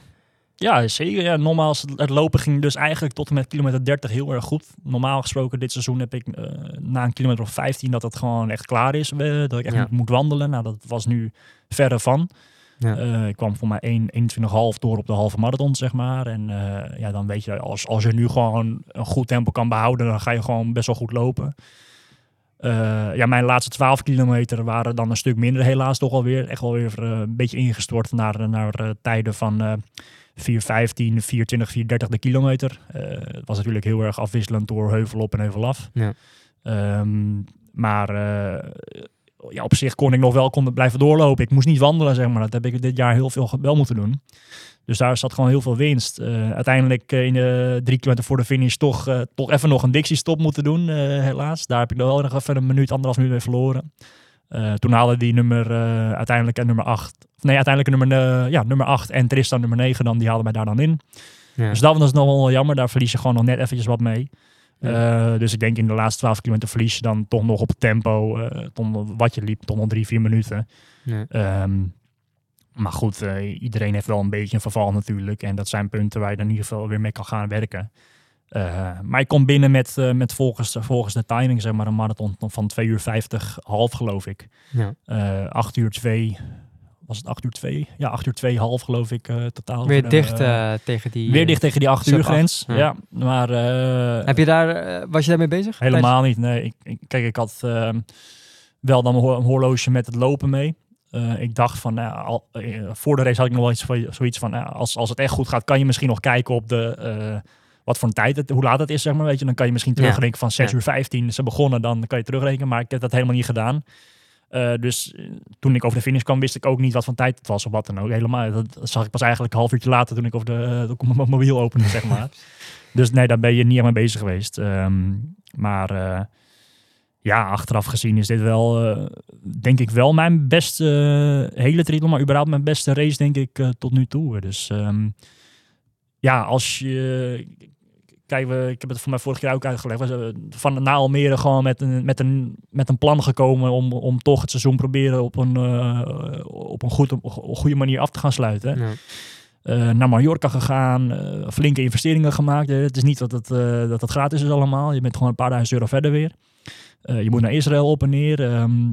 Ja, zeker. Ja, normaal het, lopen ging dus eigenlijk tot en met kilometer 30 heel erg goed. Normaal gesproken dit seizoen heb ik eh, na een kilometer of 15 dat het gewoon echt klaar is. dat ik echt Ja. moet, wandelen. Nou, dat was nu verre van. Ja. Eh, ik kwam voor mij 1, 21,5 door op de halve marathon, zeg maar. En eh, ja, dan weet je, als, als je nu gewoon een goed tempo kan behouden, dan ga je gewoon best wel goed lopen. Ja, mijn laatste 12 kilometer waren dan een stuk minder, helaas toch alweer. Echt wel weer een beetje ingestort naar, naar tijden van 4,15, 4,20, 4,30 de kilometer. Eh, het was natuurlijk heel erg afwisselend door heuvel op en heuvel af. Ja. Ehm, maar eh, ja, op zich kon ik nog wel kon blijven doorlopen. Ik moest niet wandelen, zeg maar. Dat heb ik dit jaar heel veel wel moeten doen. Dus daar zat gewoon heel veel winst. Eh, uiteindelijk in de drie kilometer voor de finish toch, toch even nog een Dixie-stop moeten doen, helaas. Daar heb ik wel nog even een minuut, anderhalf minuut mee verloren. Eh, toen haalde die nummer eh, uiteindelijk en nummer 8. Nee, uiteindelijk nummer, ja, nummer 8 en Tristan nummer 9 dan, die haalden mij daar dan in. Ja. Dus dat was nog wel jammer. Daar verlies je gewoon nog net eventjes wat mee. Ja. Eh, dus ik denk in de laatste 12 kilometer verlies je dan toch nog op tempo. nog wat je liep, toch nog drie, vier minuten. Ja. Ehm, maar goed, iedereen heeft wel een beetje een verval natuurlijk. En dat zijn punten waar je dan in ieder geval weer mee kan gaan werken. Eh, maar ik kom binnen met, eh, met volgens, volgens de timing, zeg maar, een marathon van 2 uur 50, half geloof ik. Ja. Eh 8 uur 2, was het 8 uur 2? Ja, 8 uur 2, half geloof ik eh, totaal. Weer dicht eh, eh, tegen die... weer eh, dicht tegen die 8 sub uur grens. ja. Ja. maar eh, Heb je daar, eh, was je daarmee bezig? helemaal niet. Nee, ik, ik- kijk, ik had ehm, wel dan een, ho- een horloge met het lopen mee. Eh, ik dacht van, nou, al, eh, voor de race had ik nog wel iets van, zoiets van, nou, als, als het echt goed gaat, kan je misschien nog kijken op de, eh, wat voor een tijd, het, hoe laat het is, zeg maar, weet je. Dan kan je misschien terugrekenen van 6 Ja. uur 15, ze begonnen, dan kan je terugrekenen, maar ik heb dat helemaal niet gedaan. Eh, dus eh, toen ik over de finish kwam, wist ik ook niet wat voor tijd het was of wat dan ook. Helemaal, dat, dat zag ik pas eigenlijk een half uurtje later toen ik over de, ik mijn *laughs* mobiel opende, zeg maar. *laughs* Dus nee, daar ben je niet echt mee bezig geweest. Ehm, maar eh, ja, achteraf gezien is dit wel, eh, denk ik wel mijn beste eh, hele triathlon, maar überhaupt mijn beste race, denk ik, eh, tot nu toe. Dus ehm, ja, als je... Kijk, we, ik heb het voor mij vorige keer ook uitgelegd. We zijn van na Almere gewoon met een, met een, met een plan gekomen om, om toch het seizoen proberen op een, eh, op een goed, op een goede manier af te gaan sluiten Ja. eh, naar Mallorca gegaan, eh, flinke investeringen gemaakt. Eh, het is niet dat het, eh, dat het gratis is allemaal. Je bent gewoon een paar duizend euro verder weer. Eh, je moet naar Israël op en neer. Ehm,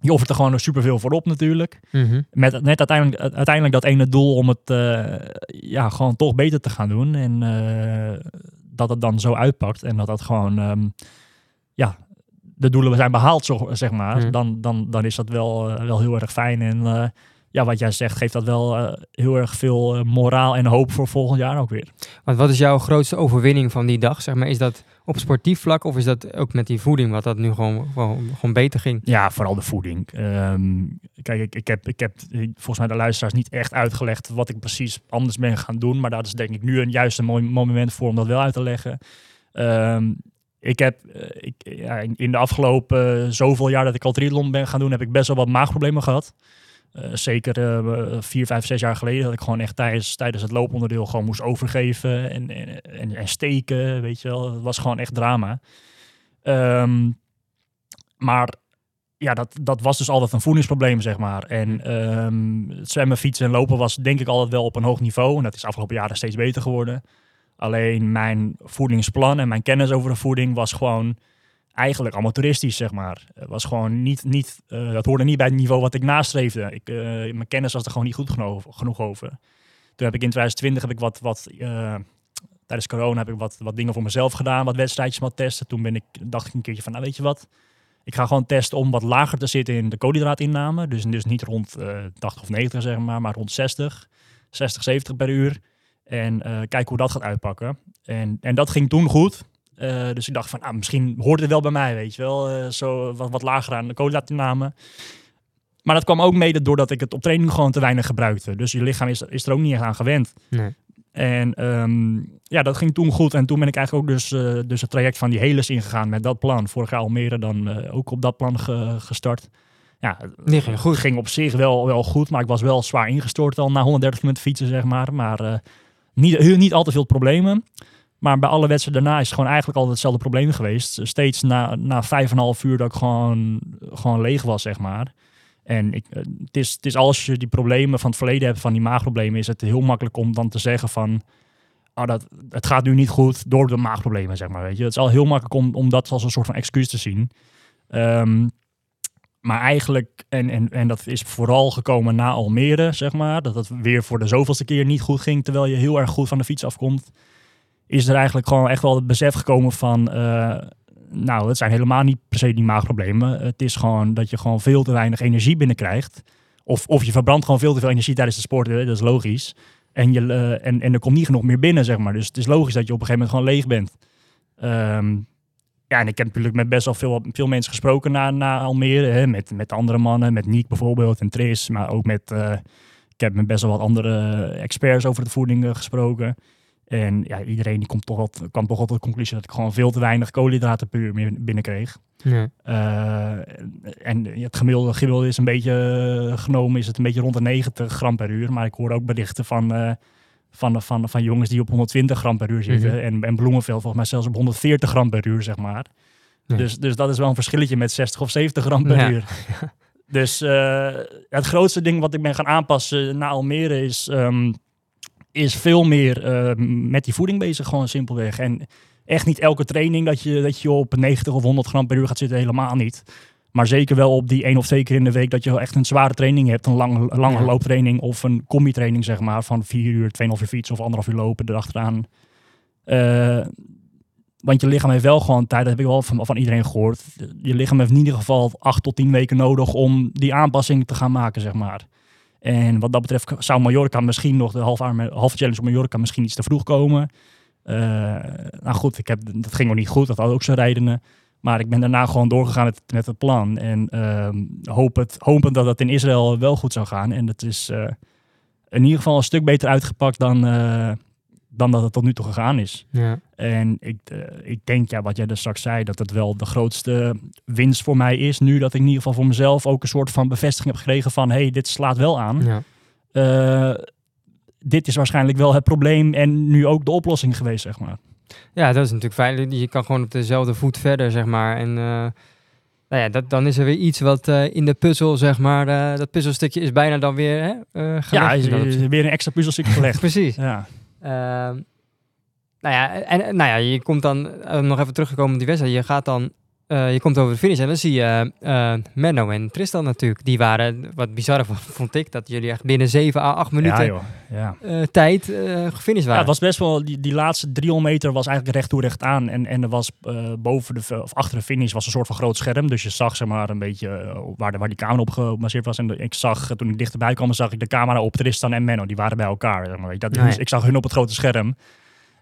je offert er gewoon superveel voor op natuurlijk. Mhm. Met net uiteindelijk, uiteindelijk dat ene doel om het eh, ja, gewoon toch beter te gaan doen. En eh, dat het dan zo uitpakt. En dat dat gewoon, ehm, ja, de doelen zijn behaald, zeg maar. Mhm. Dan, dan, dan is dat wel, eh, wel heel erg fijn. En eh, ja, wat jij zegt, geeft dat wel eh, heel erg veel eh, moraal en hoop voor volgend jaar ook weer. Want wat is jouw grootste overwinning van die dag? Zeg maar, is dat op sportief vlak of is dat ook met die voeding, wat dat nu gewoon, gewoon, gewoon beter ging? Ja, vooral de voeding. Ehm, kijk, ik, ik, heb, ik heb volgens mij de luisteraars niet echt uitgelegd wat ik precies anders ben gaan doen. Maar dat is denk ik nu een juiste mooi moment voor om dat wel uit te leggen. Ehm, ik heb eh, ik, ja, in- de afgelopen zoveel jaar dat ik al triathlon ben gaan doen, heb ik best wel wat maagproblemen gehad. Eh, zeker eh, vier, vijf, zes jaar geleden dat ik gewoon echt tijdens, tijdens het looponderdeel gewoon moest overgeven en, en, en, en steken, weet je wel. Het was gewoon echt drama. Ehm, maar ja, dat, dat was dus altijd een voedingsprobleem, zeg maar. En ehm, het zwemmen, fietsen en lopen was denk ik altijd wel op een hoog niveau. En dat is de afgelopen jaren steeds beter geworden. Alleen mijn voedingsplan en mijn kennis over de voeding was gewoon eigenlijk amateuristisch, zeg maar. Was gewoon niet, niet eh, dat hoorde niet bij het niveau wat ik nastreefde. Ik, eh, mijn kennis was er gewoon niet goed genoeg, over. Toen heb ik in 2020 heb ik wat, wat eh, tijdens corona heb ik wat, wat dingen voor mezelf gedaan, wat wedstrijdjes wat testen. Toen ben ik, dacht ik een keertje van, nou weet je wat, ik ga gewoon testen om wat lager te zitten in de koolhydraatinname. Dus, dus niet rond eh 80 of 90 zeg maar, maar rond 60, 60, 70 per uur. En kijken hoe dat gaat uitpakken. En, en dat ging toen goed. Eh, dus ik dacht van, ah, misschien hoort het wel bij mij, weet je wel. eh, zo wat, wat lager aan de koolhydraatinname. Maar dat kwam ook mede doordat ik het op training gewoon te weinig gebruikte. Dus je lichaam is, is er ook niet echt aan gewend. Nee. En ehm, ja, dat ging toen goed. En toen ben ik eigenlijk ook dus, eh, dus het traject van die Heles ingegaan met dat plan. Vorig jaar Almere dan ook op dat plan ge- gestart. Ja, ging goed. ging op zich wel, wel goed, maar ik was wel zwaar ingestort al na 130 minuten fietsen, zeg maar. Maar niet, niet al te veel problemen. Maar bij alle wedstrijden daarna is het gewoon eigenlijk altijd hetzelfde probleem geweest. Steeds na, na vijf en een half uur dat ik gewoon, gewoon leeg was, zeg maar. En ik, eh, het, is, het is als je die problemen van het verleden hebt, van die maagproblemen, is het heel makkelijk om dan te zeggen van, oh, dat, het gaat nu niet goed door de maagproblemen, zeg maar. Weet je. Het is al heel makkelijk om, om dat als een soort van excuus te zien. Ehm, maar eigenlijk, en, en, en dat is vooral gekomen na Almere, zeg maar. Dat het weer voor de zoveelste keer niet goed ging, terwijl je heel erg goed van de fiets afkomt. Is er eigenlijk gewoon echt wel het besef gekomen van, eh, nou, het zijn helemaal niet per se die maagproblemen. Het is gewoon dat je gewoon veel te weinig energie binnenkrijgt. Of, of je verbrandt gewoon veel te veel energie tijdens de sport, hè, dat is logisch. En, je, eh, en, en er komt niet genoeg meer binnen, zeg maar. Dus het is logisch dat je op een gegeven moment gewoon leeg bent. Ehm, ja, en ik heb natuurlijk met best wel veel, veel mensen gesproken na, na Almere. Hè, met, met andere mannen, met Niek bijvoorbeeld en Tris. Maar ook met, eh, ik heb met best wel wat andere experts over de voeding gesproken. En ja, iedereen die komt toch wel, kwam toch wel tot de conclusie dat ik gewoon veel te weinig koolhydraten per uur binnenkreeg. Ja. Eh, en het gemiddelde, gemiddelde is een beetje eh, genomen, is het een beetje rond de 90 gram per uur. Maar ik hoor ook berichten van, eh, van, van, van jongens die op 120 gram per uur zitten. Mhm. en, en Bloemenveld volgens mij zelfs op 140 gram per uur, zeg maar. Ja. Dus, dus dat is wel een verschilletje met 60 of 70 gram per Ja. uur. *laughs* Dus het grootste ding wat ik ben gaan aanpassen na Almere is, ehm, is veel meer eh, met die voeding bezig, gewoon simpelweg. En echt niet elke training dat je, dat je op 90 of 100 gram per uur gaat zitten, helemaal niet. Maar zeker wel op die één of twee keer in de week dat je echt een zware training hebt. Een lange, lange Ja. looptraining of een combi-training, zeg maar, van 4 uur, 2,5 uur fietsen of anderhalf uur lopen erachteraan. Eh want je lichaam heeft wel gewoon tijd, dat heb ik wel van, van iedereen gehoord. Je lichaam heeft in ieder geval 8 tot 10 weken nodig om die aanpassing te gaan maken, zeg maar. En wat dat betreft zou Mallorca misschien nog de halve, challenge op Mallorca misschien iets te vroeg komen. Eh, nou goed, ik heb, dat ging ook niet goed, dat had ook zijn redenen. Maar ik ben daarna gewoon doorgegaan met, met het plan. En ehm hopend, hopend dat dat in Israël wel goed zou gaan. En het is eh, in ieder geval een stuk beter uitgepakt dan, eh, dan dat het tot nu toe gegaan is. Ja. En ik, eh, ik denk, ja, wat jij er straks zei, dat het wel de grootste winst voor mij is. Nu dat ik in ieder geval voor mezelf ook een soort van bevestiging heb gekregen van... hé, hey, dit slaat wel aan. Ja. Eh, dit is waarschijnlijk wel het probleem en nu ook de oplossing geweest, zeg maar. Ja, dat is natuurlijk fijn. Je kan gewoon op dezelfde voet verder, zeg maar. En eh, nou ja, dat, dan is er weer iets wat in de puzzel, zeg maar, dat puzzelstukje is bijna dan weer hè, gelegd. Ja, is weer een extra puzzelstukje gelegd. *laughs* Precies. ja. Ehm, nou ja, en nou ja, je komt dan eh, nog even teruggekomen op die wedstrijd. Je gaat dan, eh, je komt over de finish en dan zie je eh, Menno en Tristan natuurlijk. Die waren, wat bizar vond- *laughs* vond ik, dat jullie echt binnen 7 à 8 minuten Ja, joh. Ja. eh, tijd eh gefinished Ja, waren. het was best wel, die, die laatste 300 meter was eigenlijk recht toe recht aan. En, en er was eh, boven de, of achter de finish was een soort van groot scherm. Dus je zag zeg maar een beetje waar, de, waar die camera op gebaseerd was. En de- ik zag, toen ik dichterbij kwam, zag ik de camera op Tristan en Menno. Die waren bij elkaar. Zeg maar. weet je. dat, ja. Ik zag hun op het grote scherm.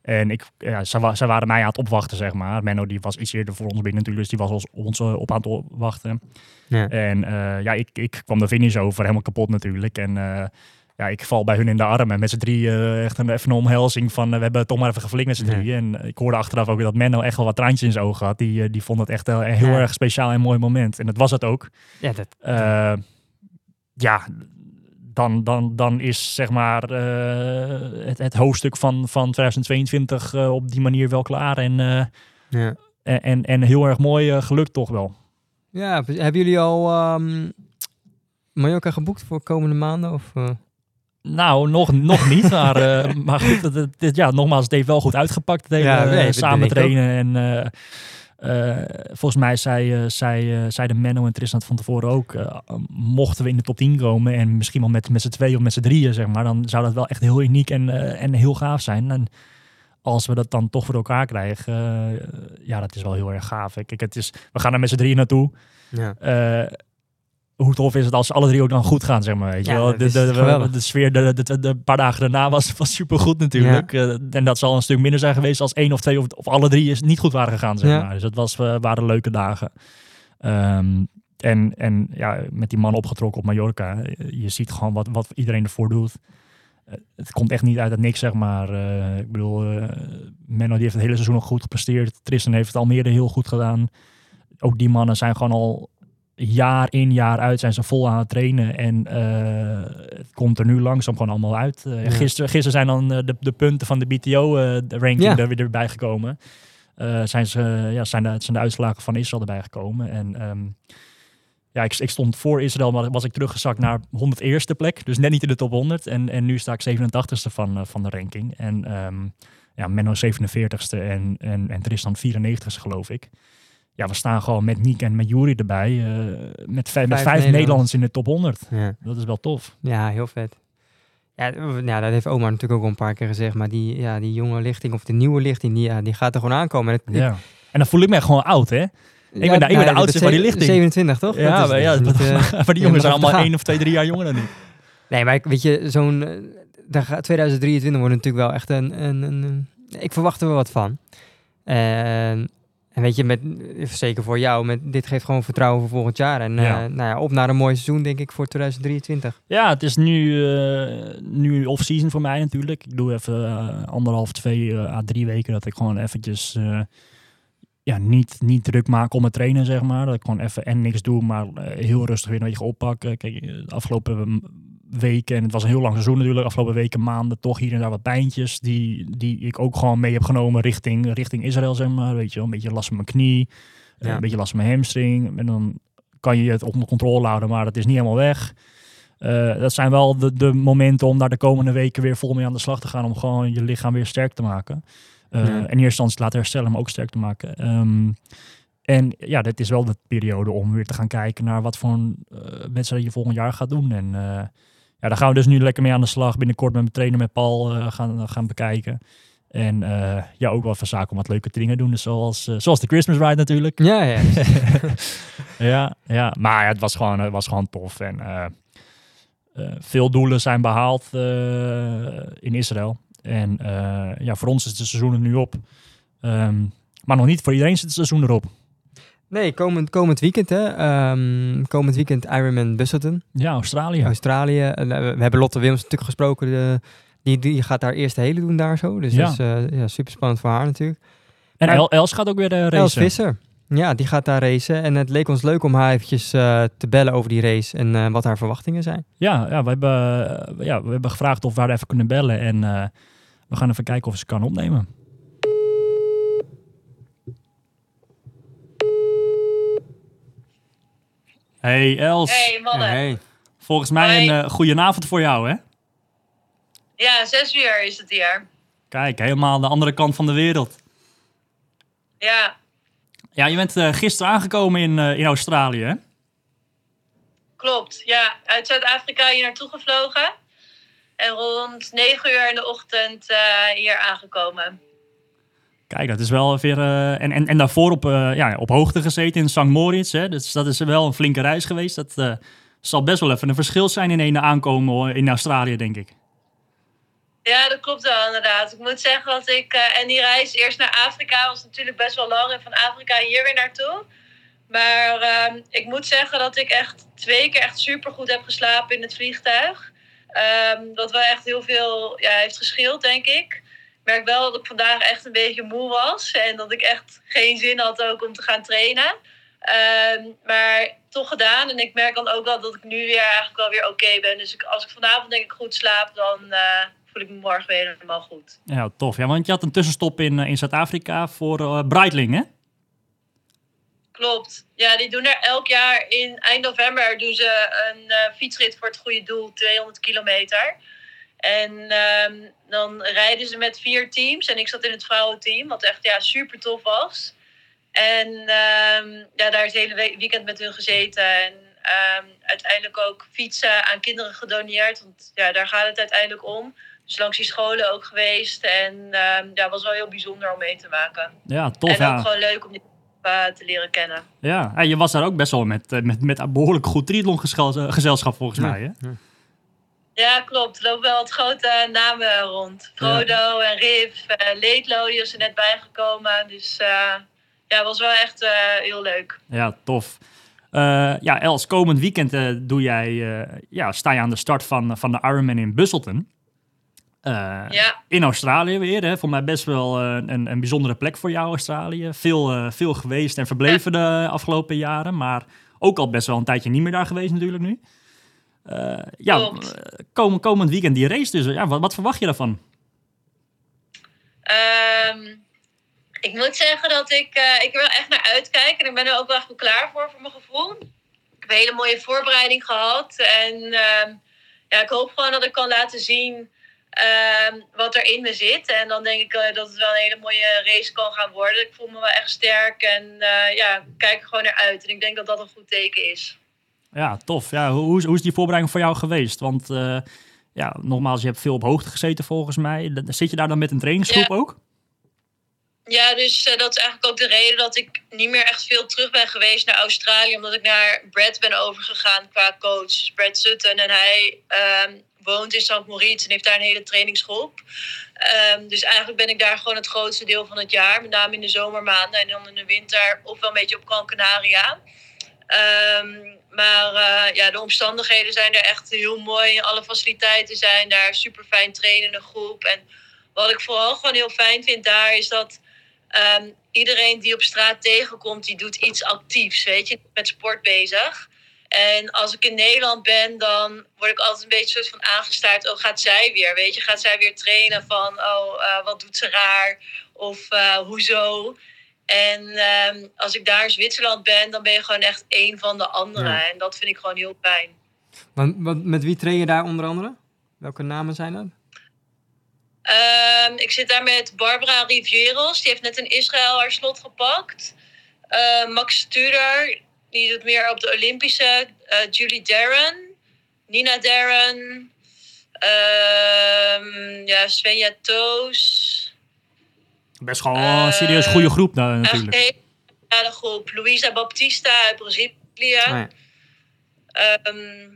En ik, ja, wa- zij waren mij aan het opwachten, zeg maar. Menno die was iets eerder voor ons binnen natuurlijk, dus die was ons, ons eh, op aan het opwachten. Ja. En eh, ja, ik, ik kwam de finish over, helemaal kapot natuurlijk. En eh, ja, ik val bij hun in de armen. Met z'n drie echt een, even een omhelzing van... we hebben het toch maar even geflikt met z'n Ja. drieën. En ik hoorde achteraf ook dat Menno echt wel wat traantjes in zijn ogen had. Die, die vond het echt een heel erg speciaal en mooi moment. En dat was het ook. ja, dat, ja, dan, dan, dan is zeg maar eh, het, het hoofdstuk van, van 2022 eh, op die manier wel klaar. En, eh, ja. en, en, en heel erg mooi gelukt toch wel. Ja, hebben jullie al ehm Mallorca geboekt voor komende maanden? Of? Nou, nog, nog niet. *laughs* Maar, maar goed, het, het- ja, nogmaals, het heeft wel goed uitgepakt. Het hele, Ja, nee, samen trainen. En eh, volgens mij zei, eh, zei, eh, zeiden Menno en Tristan het van tevoren ook. mochten we in de top 10 komen en misschien wel met, met z'n tweeën of met z'n drieën, zeg maar. Dan zou dat wel echt heel uniek en, en heel gaaf zijn. En als we dat dan toch voor elkaar krijgen, ja, dat is wel heel erg gaaf. Kijk, het is, we gaan er met z'n drieën naartoe. ja. Hoe tof is het als alle drie ook dan goed gaan, zeg maar. Weet je Ja, wel? De, de, de, sfeer de, paar dagen daarna was, was super goed natuurlijk. Eh, en dat zal een stuk minder zijn geweest als één of twee of, of alle drie is niet goed waren gegaan, zeg Ja. maar. Dus dat was, eh, waren leuke dagen. Ehm, en, en ja, met die man opgetrokken op Mallorca, eh, je ziet gewoon wat, wat iedereen ervoor doet. Het komt echt niet uit het niks, zeg maar. Ik bedoel, Menno die heeft het hele seizoen nog goed gepresteerd. Tristan heeft het Almere heel goed gedaan. Ook die mannen zijn gewoon al jaar in, jaar uit zijn ze vol aan het trainen. En eh, het komt er nu langzaam gewoon allemaal uit. Ja. gisteren, gisteren zijn dan eh, de, de punten van de BTO-ranking Ja. er weer erbij gekomen. Zijn, ze, ja, zijn, de, zijn de uitslagen van Israël erbij gekomen. En ehm, ja, ik, ik stond voor Israël, maar was ik teruggezakt naar 101ste plek. Dus net niet in de top 100. En, en nu sta ik 87ste van, van de ranking. En ehm, ja, Menno 47ste en, en, en Tristan 94ste geloof ik. Ja, we staan gewoon met Niek en met Jury erbij. eh, met, vijf, met Vijf Nederlanders. Nederlanders in de top 100. Ja. Dat is wel tof. Ja, heel vet. Ja, d- ja, dat heeft Omar natuurlijk ook al een paar keer gezegd. Maar die, ja, die jonge lichting, of de nieuwe lichting, die, ja, die gaat er gewoon aankomen. En het- Ja. En dan voel ik me echt gewoon oud, hè? Ja, ben de- ik ben de nou ja, oudste van die lichting. 27, toch? Ja, Dat maar, ja, niet, eh, *laughs* maar die jongens zijn allemaal één of twee, drie jaar jonger dan ik. Nee, maar ik- weet je, zo'n... eh, daar gaat 2023 wordt natuurlijk wel echt een, een, een, een- Ik verwacht er wel wat van. En, en weet je, met, zeker voor jou, met, dit geeft gewoon vertrouwen voor volgend jaar. En eh, Ja. nou ja, op naar een mooi seizoen, denk ik, voor 2023. Ja, het is nu, eh, nu off-season voor mij natuurlijk. Ik doe even eh, anderhalf, twee à drie weken dat ik gewoon eventjes ja, niet, niet druk maak om mijn trainen, zeg maar. Dat ik gewoon even en niks doe, maar heel rustig weer een beetje oppak. Eh, Kijk, de afgelopen weken, en het was een heel lang seizoen natuurlijk, afgelopen weken, maanden, toch hier en daar wat pijntjes die, die ik ook gewoon mee heb genomen richting, richting Israël, zeg maar. Weet je wel, een beetje last van mijn knie, eh, Ja. een beetje last van mijn hamstring. En dan kan je het onder controle houden, maar het is niet helemaal weg. Eh, dat zijn wel de, de momenten om daar de komende weken weer vol mee aan de slag te gaan. Om gewoon je lichaam weer sterk te maken. Eh, Ja. En in eerste instantie laten herstellen, maar ook sterk te maken. Ehm, en ja, dit is wel de periode om weer te gaan kijken naar wat voor een wedstrijd je volgend jaar gaat doen. En ja, daar gaan we dus nu lekker mee aan de slag. Binnenkort met mijn trainer, met Paul, eh, gaan, gaan bekijken. En eh, ja, ook wel van zaken om wat leuke dingen te doen. Dus zoals, eh, zoals de Christmas Ride natuurlijk. Ja, ja. *laughs* Ja, ja. maar ja, het was gewoon, het was gewoon tof. En eh, eh, veel doelen zijn behaald eh, in Israël. En eh, ja, voor ons is het seizoen er nu op. Ehm, maar nog niet voor iedereen zit het seizoen erop. Nee, komend, komend weekend, hè. Ehm, komend weekend Ironman Busselton, Ja, Australië. Australië. Eh, we hebben Lotte Wilms natuurlijk gesproken. De, die, die gaat haar eerste hele doen daar zo. Dus Ja. dat is eh, ja, super spannend voor haar natuurlijk. En Maar- Els gaat ook weer uh, Els racen. Visser. Ja, die gaat daar racen. En het leek ons leuk om haar eventjes eh, te bellen over die race en eh, wat haar verwachtingen zijn. Ja, ja, we hebben, eh, ja, we hebben gevraagd of we haar even kunnen bellen. En eh, we gaan even kijken of ze kan opnemen. Hey Els, Hey mannen. volgens mij Hoi. een uh, goede avond voor jou hè? Ja, zes uur is het hier. Kijk, helemaal aan de andere kant van de wereld. Ja, Ja, je bent uh, gisteren aangekomen in, uh, in Australië hè? klopt. Ja, uit Zuid-Afrika hier naartoe gevlogen. En rond negen uur in de ochtend uh, hier aangekomen. Kijk, dat is wel weer... Uh, en, en, daarvoor op, uh, ja, op hoogte gezeten in St. Moritz. Hè? Dus dat is wel een flinke reis geweest. Dat uh, zal best wel even een verschil zijn in een aankomen in Australië, denk ik. Ja, dat klopt wel inderdaad. Ik moet zeggen dat ik... En die reis eerst naar Afrika was natuurlijk best wel lang. En van Afrika hier weer naartoe. Maar uh, ik moet zeggen dat ik echt twee keer echt supergoed heb geslapen in het vliegtuig. Dat wel echt heel veel ja, heeft gescheeld, denk ik. Ik merk wel dat ik vandaag echt een beetje moe was. En dat ik echt geen zin had ook om te gaan trainen. Um, maar toch gedaan. En ik merk dan ook wel dat ik nu weer eigenlijk wel weer oké okay ben. Dus ik, als ik vanavond denk ik goed slaap, dan uh, voel ik me morgen weer helemaal goed. Ja, tof. Ja, want je had een tussenstop in, in Zuid-Afrika voor uh, Breitling, hè? Klopt. Ja, die doen er elk jaar in eind november doen ze een uh, fietsrit voor het goede doel, 200 kilometer. En um, dan rijden ze met vier teams. En ik zat in het vrouwenteam, wat echt ja, super tof was. En um, ja, daar is het hele weekend met hun gezeten. En um, uiteindelijk ook fietsen aan kinderen gedoneerd. Want ja, daar gaat het uiteindelijk om. Dus langs die scholen ook geweest. En ja, was wel heel bijzonder om mee te maken. Ja, tof. En ja. ook gewoon leuk om die te leren kennen. Ja, en je was daar ook best wel met, met, met een behoorlijk goed triathlon gezelschap volgens ja. mij, hè? Ja. Klopt. Er lopen wel wat grote namen rond. Frodo en Riv, uh, Leedlo, die is er net bijgekomen. Dus uh, ja, was wel echt uh, heel leuk. Ja, tof. Ja, Els, komend weekend doe jij, ja, sta je aan de start van, van de Ironman in Busselton. ja. In Australië weer, hè? voor mij best wel een, een bijzondere plek voor jou, Australië. Veel, veel geweest en verbleven ja. de afgelopen jaren, maar ook al best wel een tijdje niet meer daar geweest natuurlijk nu. Uh, ja, kom, komend weekend die race dus. Ja, wat, wat verwacht je daarvan? Um, ik moet zeggen dat ik, uh, ik er wel echt naar uitkijk. En ik ben er ook wel echt klaar voor, voor mijn gevoel. Ik heb een hele mooie voorbereiding gehad. En uh, ja, ik hoop gewoon dat ik kan laten zien ehm, wat er in me zit. En dan denk ik eh, dat het wel een hele mooie race kan gaan worden. Ik voel me wel echt sterk en eh, ja, ik kijk er gewoon naar uit. En ik denk dat dat een goed teken is. Ja, tof. Ja, hoe, hoe, is, hoe is die voorbereiding voor jou geweest? Want eh, ja, nogmaals, je hebt veel op hoogte gezeten volgens mij. Zit je daar dan met een trainingsgroep Ja. ook? Ja, dus eh, dat is eigenlijk ook de reden dat ik niet meer echt veel terug ben geweest naar Australië. Omdat ik naar Brad ben overgegaan qua coach. Dus Brad Sutton. En hij ehm, woont in St. Moritz en heeft daar een hele trainingsgroep. Ehm, dus eigenlijk ben ik daar gewoon het grootste deel van het jaar. Met name in de zomermaanden. En dan in de winter of wel een beetje op Gran Canaria. Ehm, maar eh, ja, de omstandigheden zijn er echt heel mooi. Alle faciliteiten zijn daar. Super fijn trainende groep. En wat ik vooral gewoon heel fijn vind daar is dat Ehm, iedereen die op straat tegenkomt, die doet iets actiefs, weet je, met sport bezig. En als ik in Nederland ben, dan word ik altijd een beetje soort van aangestaard. Oh, gaat zij weer, weet je? Gaat zij weer trainen van, oh, eh, wat doet ze raar? Of eh, hoezo? En ehm, als ik daar in Zwitserland ben, dan ben je gewoon echt één van de anderen. Ja. En dat vind ik gewoon heel fijn. Want, want met wie train je daar onder andere? Welke namen zijn dat? Ehm, ik zit daar met Barbara Rivieros. Die heeft net in Israël haar slot gepakt. Eh, Max Studer, die doet meer op de Olympische. Eh, Julie Darren. Nina Darren. Ehm, ja, Svenja Toos. Best gewoon wel een serieus Eh, goede groep nou, Echt natuurlijk. een hele speciale groep. Luisa Baptista uit Brazilië. Ja. Ehm,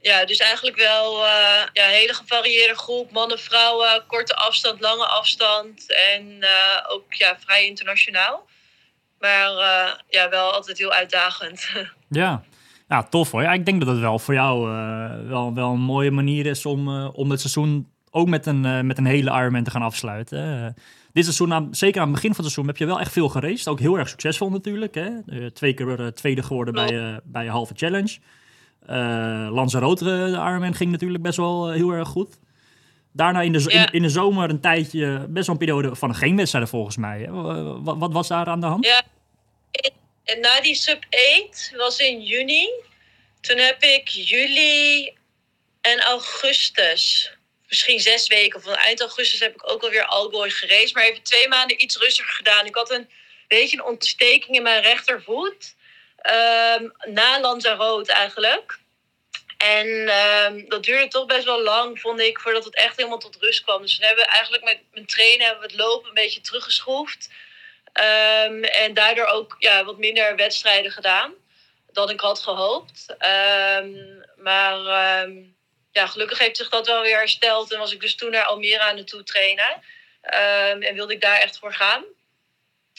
ja, dus eigenlijk wel eh, ja, een hele gevarieerde groep. Mannen, vrouwen, korte afstand, lange afstand. En eh, ook ja, vrij internationaal. Maar eh, ja, wel altijd heel uitdagend. *laughs* Ja. ja, tof hoor. Ja, ik denk dat het wel voor jou eh, wel, wel een mooie manier is om, eh, om het seizoen ook met een, eh, met een hele Ironman te gaan afsluiten. Eh, dit seizoen, aan- zeker aan het begin van het seizoen, heb je wel echt veel geraced. Ook heel erg succesvol natuurlijk. Hè? Twee keer eh, tweede geworden bij, bij je halve challenge. Lanzarote, de Ironman, ging natuurlijk best wel heel erg goed. Daarna in de, Ja. in, in de zomer een tijdje, best wel een periode van geen wedstrijden volgens mij. hè? Wat, wat was daar aan de hand? Ja. En na die sub 8 was in juni. Toen heb ik juli en augustus, misschien zes weken of eind augustus heb ik ook alweer Algoy geraced. Maar even twee maanden iets rustiger gedaan. Ik had een beetje een ontsteking in mijn rechtervoet. ehm, na Lanzarote eigenlijk. En ehm, dat duurde toch best wel lang, vond ik, voordat het echt helemaal tot rust kwam. Dus we hebben eigenlijk met mijn trainen hebben we het lopen een beetje teruggeschroefd. Ehm, en daardoor ook ja, wat minder wedstrijden gedaan dan ik had gehoopt. Maar ja, gelukkig heeft zich dat wel weer hersteld. En was ik dus toen naar Almere aan het toe trainen. Ehm, en wilde ik daar echt voor gaan.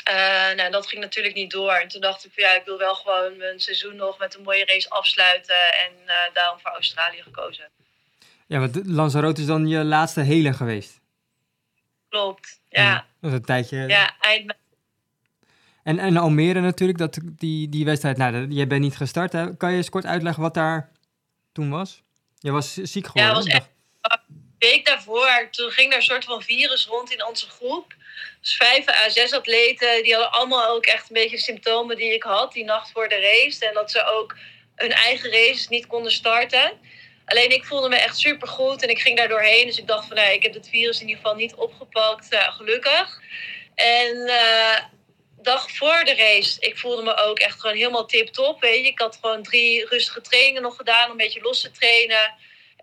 Eh, nou, dat ging natuurlijk niet door. En toen dacht ik van ja, ik wil wel gewoon mijn seizoen nog met een mooie race afsluiten. En eh, daarom voor Australië gekozen. Ja, want Lanzarote is dan je laatste hele geweest. Klopt. Ja, Dat is een tijdje. ja eind mei. En, en Almere natuurlijk, dat, die, die wedstrijd. Nou, jij bent niet gestart. Hè? Kan je eens kort uitleggen wat daar toen was? Je was ziek geworden. was hè? echt- week daarvoor, toen ging er een soort van virus rond in onze groep. Dus vijf à zes atleten, die hadden allemaal ook echt een beetje symptomen die ik had die nacht voor de race. En dat ze ook hun eigen races niet konden starten. Alleen ik voelde me echt super goed en ik ging daar doorheen. Dus ik dacht van, nee, ik heb het virus in ieder geval niet opgepakt, eh, gelukkig. En eh, dag voor de race, ik voelde me ook echt gewoon helemaal tip-top. Weet je, ik had gewoon drie rustige trainingen nog gedaan, om een beetje los te trainen.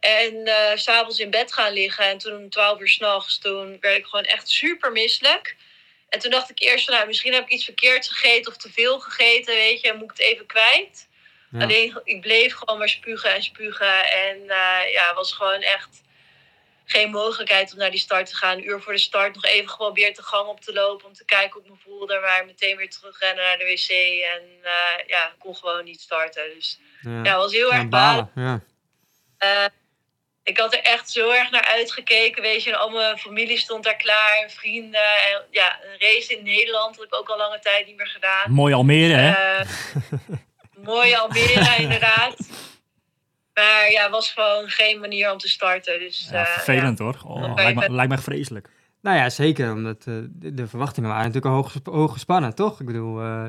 En eh, s s'avonds in bed gaan liggen. En toen om 12 uur s'nachts, toen werd ik gewoon echt super misselijk. En toen dacht ik eerst van, nou, misschien heb ik iets verkeerds gegeten of te veel gegeten, weet je. En moet ik het even kwijt. Ja. Alleen, ik bleef gewoon maar spugen en spugen. En eh, ja, was gewoon echt geen mogelijkheid om naar die start te gaan. Een uur voor de start nog even geprobeerd de gang op te lopen om te kijken hoe ik me voelde. Maar meteen weer terugrennen naar de wc. En eh, ja, ik kon gewoon niet starten. Dus Ja, was heel Ja, erg balen. balen. Ja. Eh, ik had er echt zo erg naar uitgekeken. Weet je, en al mijn familie stond daar klaar. En vrienden. En ja, een race in Nederland had ik ook al lange tijd niet meer gedaan. Mooi Almere, hè? Eh, mooie Almere, *laughs* inderdaad. Maar ja, het was gewoon geen manier om te starten. Dus, ja, eh, vervelend hoor. Oh, lijkt, me, lijkt lijkt me vreselijk. Nou ja, zeker. Omdat eh, de, de verwachtingen waren natuurlijk hoog, hoog gespannen, toch? Ik bedoel... eh,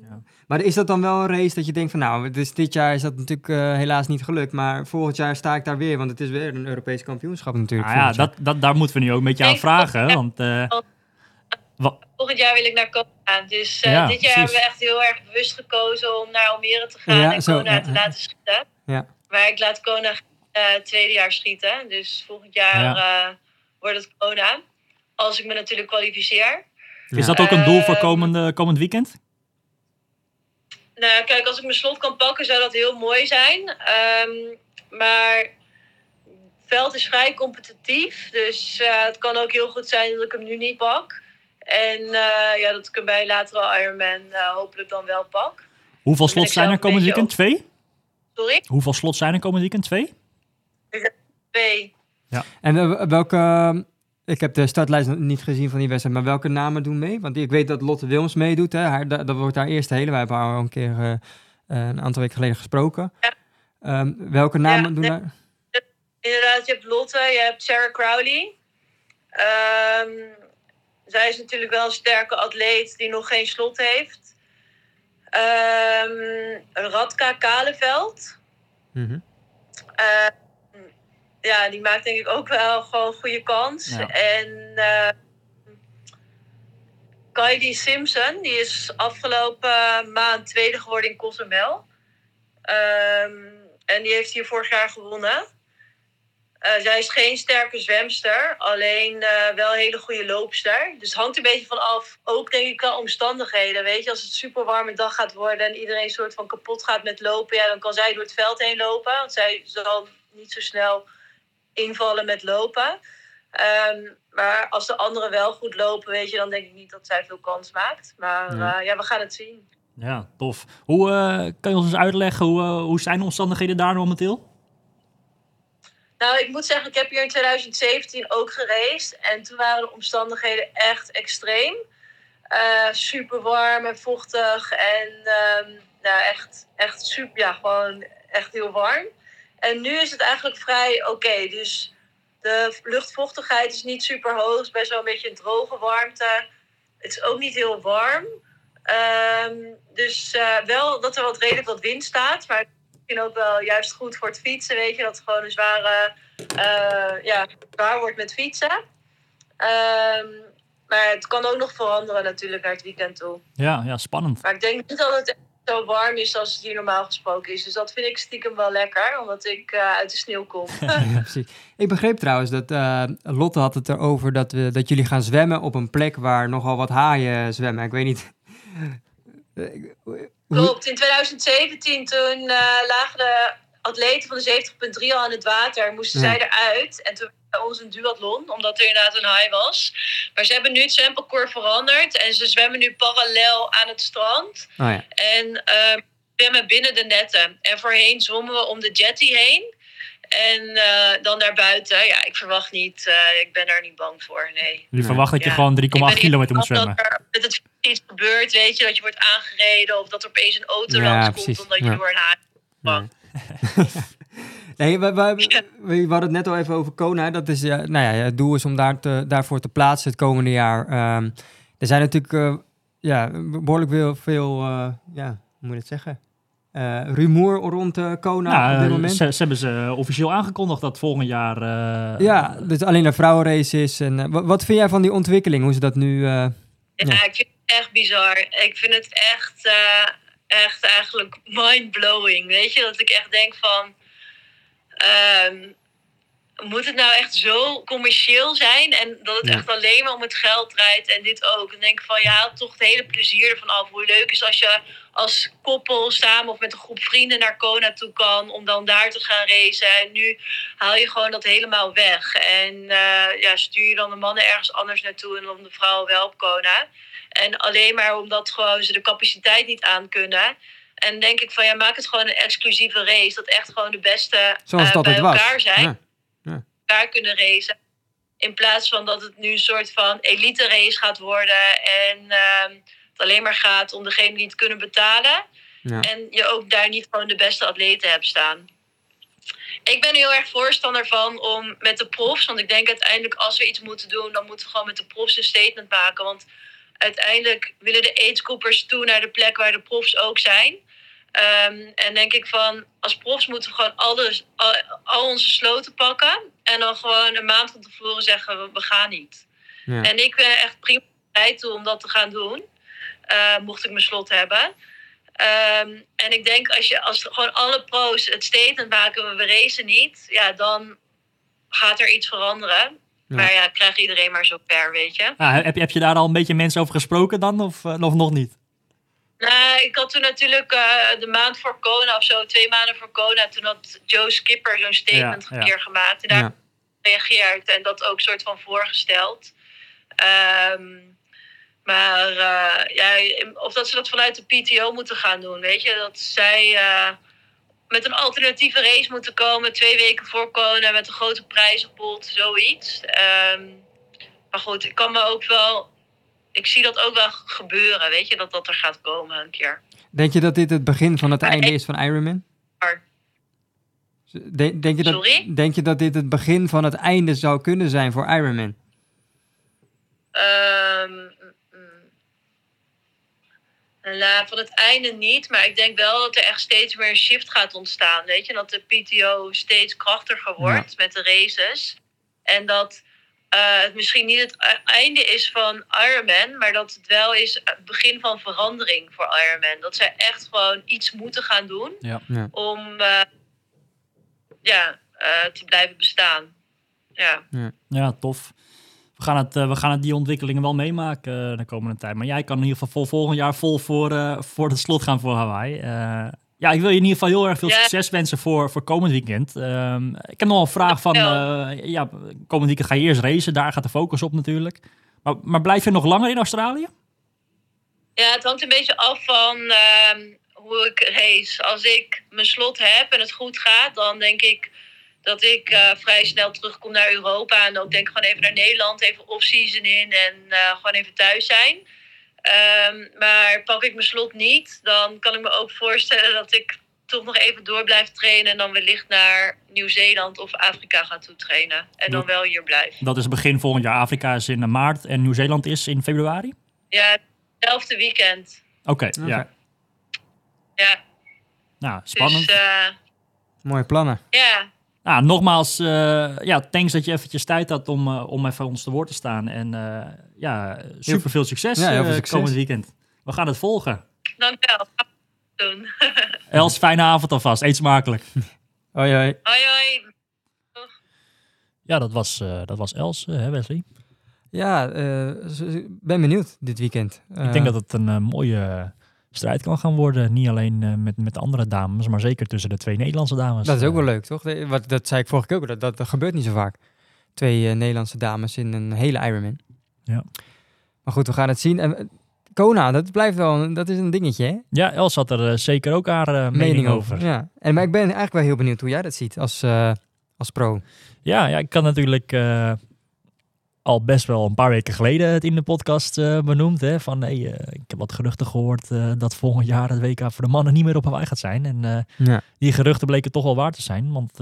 Ja. Maar is dat dan wel een race dat je denkt van nou, dus dit jaar is dat natuurlijk eh, helaas niet gelukt, maar volgend jaar sta ik daar weer, want het is weer een Europees kampioenschap natuurlijk. Nou ja, dat, dat, daar moeten we nu ook een beetje aan vragen. ja. Want eh, wa- Volgend jaar wil ik naar Kona gaan. Dus eh, Ja, dit jaar precies. hebben we echt heel erg bewust gekozen om naar Almere te gaan Ja, en zo, Kona ja, te ja. laten schieten. Ja. Maar ik laat Kona eh tweede jaar schieten. Dus volgend jaar eh, wordt het Kona. Als ik me natuurlijk kwalificeer. is dat ook een doel voor Ehm, komende, komend weekend? Nou, kijk, als ik mijn slot kan pakken, zou dat heel mooi zijn. Ehm, maar het veld is vrij competitief. Dus eh, het kan ook heel goed zijn dat ik hem nu niet pak. En ja, dat ik hem bij lateral Ironman eh, hopelijk dan wel pak. Hoeveel slots zijn er komend weekend? Twee? Sorry? Hoeveel slots zijn er komend weekend? Twee? Twee. En eh, welke, ik heb de startlijst niet gezien van die wedstrijd, maar welke namen doen mee? Want ik weet dat Lotte Wilms meedoet, hè? Haar, dat, dat wordt haar eerste hele. Wij hebben haar al een keer eh, eh, een aantal weken geleden gesproken. Ja. Ehm, welke namen Ja, doen nee. daar? Inderdaad, je hebt Lotte, je hebt Sarah Crowley. Ehm, zij is natuurlijk wel een sterke atleet die nog geen slot heeft. Ehm Radka Kaleveld. Mhm. Eh, ja, die maakt denk ik ook wel gewoon goede kans. Ja. En eh Kylie Simpson, die is afgelopen maand tweede geworden in Cozumel. Ehm, en die heeft hier vorig jaar gewonnen. Eh, zij is geen sterke zwemster, alleen eh, wel een hele goede loopster. Dus het hangt een beetje van af, ook denk ik wel omstandigheden. Weet je, als het super warme dag gaat worden en iedereen soort van kapot gaat met lopen, ja, dan kan zij door het veld heen lopen. Want zij zal niet zo snel invallen met lopen. Ehm, maar als de anderen wel goed lopen, weet je, dan denk ik niet dat zij veel kans maakt. Maar Ja. ja, ja we gaan het zien. Ja, tof. Hoe eh, kan je ons eens uitleggen hoe, eh, hoe zijn de omstandigheden daar momenteel? Nou, ik moet zeggen, ik heb hier in 2017 ook gereisd. En toen waren de omstandigheden echt extreem. super warm en vochtig. En ehm, nou, echt, echt super, ja, gewoon echt heel warm. En nu is het eigenlijk vrij oké. Dus de luchtvochtigheid is niet super hoog. Het is best wel een beetje een droge warmte. Het is ook niet heel warm. Ehm, dus eh, wel dat er wat redelijk wat wind staat. Maar misschien ook wel juist goed voor het fietsen. Weet je, dat het gewoon een zware, eh, ja, zwaar wordt met fietsen. Ehm, maar het kan ook nog veranderen natuurlijk naar het weekend toe. Ja, ja spannend. Maar ik denk niet dat het echt zo warm is als het hier normaal gesproken is. Dus dat vind ik stiekem wel lekker, omdat ik eh, uit de sneeuw kom. *laughs* Ja, precies. Ik begreep trouwens dat eh, Lotte had het erover dat, we, dat jullie gaan zwemmen op een plek waar nogal wat haaien zwemmen. Ik weet niet. *laughs* Klopt, in 2017 toen eh, lagen de atleten van de 70.3 al aan het water. Moesten Ja. zij eruit. En toen bij ons een duathlon, omdat er inderdaad een high was. Maar ze hebben nu het zwemparcours veranderd. En ze zwemmen nu parallel aan het strand. Oh ja. En ehm zwemmen binnen de netten. En voorheen zwommen we om de jetty heen. En eh, dan naar buiten. Ja, ik verwacht niet. eh, ik ben daar niet bang voor. Nee. Je verwacht dat je Ja. gewoon 3,8 Ik ben niet kilometer moet zwemmen. Met het iets gebeurt, weet je, dat je wordt aangereden of dat er opeens een auto Ja, langs precies. komt omdat je Ja. door een haak bang. *laughs* Nee, we, we, we hadden het net al even over Kona. Dat is, ja, nou ja, het doel is om daar te, daarvoor te plaatsen het komende jaar. Ehm, er zijn natuurlijk eh, ja, behoorlijk veel, veel eh, ja, hoe moet je het zeggen? Eh, rumoer rond eh, Kona Nou, op dit moment. ze, ze hebben ze officieel aangekondigd dat volgend jaar... eh, ja, dus alleen een vrouwenrace is. En, wat, wat vind jij van die ontwikkeling? Hoe ze dat nu... eh, Ja, Ja. ik vind echt bizar. Ik vind het echt, eh, echt eigenlijk mind-blowing. Weet je, dat ik echt denk van... ehm, moet het nou echt zo commercieel zijn? En dat het Ja. echt alleen maar om het geld draait en dit ook. Dan denk ik van, je haalt toch het hele plezier ervan af. Hoe leuk is als je als koppel samen of met een groep vrienden naar Kona toe kan... om dan daar te gaan racen. En nu haal je gewoon dat helemaal weg. En eh, ja, stuur je dan de mannen ergens anders naartoe... en dan de vrouwen wel op Kona. En alleen maar omdat gewoon ze de capaciteit niet aan kunnen... En denk ik van ja, maak het gewoon een exclusieve race. Dat echt gewoon de beste eh, bij was. elkaar zijn Ja. Elkaar kunnen racen. In plaats van dat het nu een soort van elite race gaat worden. En ehm, het alleen maar gaat om degene die het kunnen betalen. Ja. En je ook daar niet gewoon de beste atleten hebt staan. Ik ben er heel erg voorstander van om met de profs. Want ik denk uiteindelijk als we iets moeten doen, dan moeten we gewoon met de profs een statement maken. Want uiteindelijk willen de agegroepers toe naar de plek waar de profs ook zijn. Ehm, en denk ik van, als profs moeten we gewoon alles, al, al onze sloten pakken. En dan gewoon een maand van tevoren zeggen, we, we gaan niet. Ja. En ik ben echt prima bereid toe om dat te gaan doen. eh, mocht ik mijn slot hebben. Ehm, en ik denk als je als gewoon alle pro's het statement maken, we racen niet, ja, dan gaat er iets veranderen. Ja. Maar ja, krijgt iedereen maar zo ver, weet je. Ah, heb, je, heb je daar al een beetje mensen over gesproken dan? Of, eh, of nog niet? Nou, ik had toen natuurlijk eh, de maand voor Kona of zo, twee maanden voor Kona, toen had Joe Skipper zo'n statement Ja, een ja. keer gemaakt. En daar Ja. gereageerd en dat ook soort van voorgesteld. Ehm, maar eh, ja, of dat ze dat vanuit de PTO moeten gaan doen, weet je. Dat zij eh, met een alternatieve race moeten komen twee weken voor Kona met een grote prijzenpot, zoiets. Ehm, maar goed, ik kan me ook wel... Ik zie dat ook wel gebeuren, weet je, dat dat er gaat komen een keer. Denk je dat dit het begin van het Maar einde ik- is van Ironman? Denk, denk, je dat, Sorry? denk je dat dit het begin van het einde zou kunnen zijn voor Ironman? Ehm, mm, mm. Nou, van het einde niet, maar ik denk wel dat er echt steeds meer een shift gaat ontstaan. Weet je, dat de PTO steeds krachtiger wordt met de races. En dat eh, het misschien niet het e- einde is van Ironman, maar dat het wel is het begin van verandering voor Ironman. Dat zij echt gewoon iets moeten gaan doen Ja. Ja. om eh, ja, eh, te blijven bestaan. Ja. Ja, tof. We gaan, het, we gaan het die ontwikkelingen wel meemaken de komende tijd. Maar jij kan in ieder geval vol volgend jaar vol voor, eh, voor het slot gaan voor Hawaii. Ja, ik wil je in ieder geval heel erg veel succes wensen voor, voor komend weekend. Ehm, ik heb nog een vraag van, eh, ja, komend weekend ga je eerst racen. Daar gaat de focus op natuurlijk. Maar, maar blijf je nog langer in Australië? Ja, het hangt een beetje af van ehm, hoe ik race. Als ik mijn slot heb en het goed gaat, dan denk ik dat ik eh, vrij snel terugkom naar Europa. En ook denk ik gewoon even naar Nederland, even off-season in en eh, gewoon even thuis zijn. Ehm, maar pak ik mijn slot niet, dan kan ik me ook voorstellen dat ik toch nog even door blijf trainen. En dan wellicht naar Nieuw-Zeeland of Afrika ga toe trainen. En dan wel hier blijf. Dat is begin volgend jaar. Afrika is in maart en Nieuw-Zeeland is in februari? Ja, hetzelfde weekend. Oké, ja. Ja, Nou, spannend. dus eh, Mooie plannen. ja. Nou, nogmaals, eh, ja, thanks dat je eventjes tijd had om, eh, om even ons te woord te staan. En eh, ja, super veel succes, Ja, heel veel eh, succes. komend weekend. We gaan het volgen. Dankjewel. Doen. Els, fijne avond alvast. Eet smakelijk. *laughs* Hoi, hoi. hoi hoi. Ja, dat was, eh, dat was Els, eh, hè Wesley? Ja, eh, z- ben benieuwd dit weekend. Ik denk dat het een mooie strijd kan gaan worden. Niet alleen eh, met, met de andere dames, maar zeker tussen de twee Nederlandse dames. Dat is ook wel leuk, toch? De- Wat, dat zei ik vorige keer ook. Dat, dat, dat gebeurt niet zo vaak. Twee Nederlandse dames in een hele Ironman. Ja. Maar goed, we gaan het zien. En, eh, Kona, dat blijft wel, een- dat is een dingetje, hè? Ja, Els had er eh, zeker ook haar eh, mening, over. Ja. En, maar ik ben eigenlijk wel heel benieuwd hoe jij dat ziet als, als pro. Ja, ja, ik kan natuurlijk al best wel een paar weken geleden het in de podcast benoemd. Hè, van hey, eh, ik heb wat geruchten gehoord eh, dat volgend jaar het WK voor de mannen niet meer op Hawaii gaat zijn. En Ja. die geruchten bleken toch wel waar te zijn. Want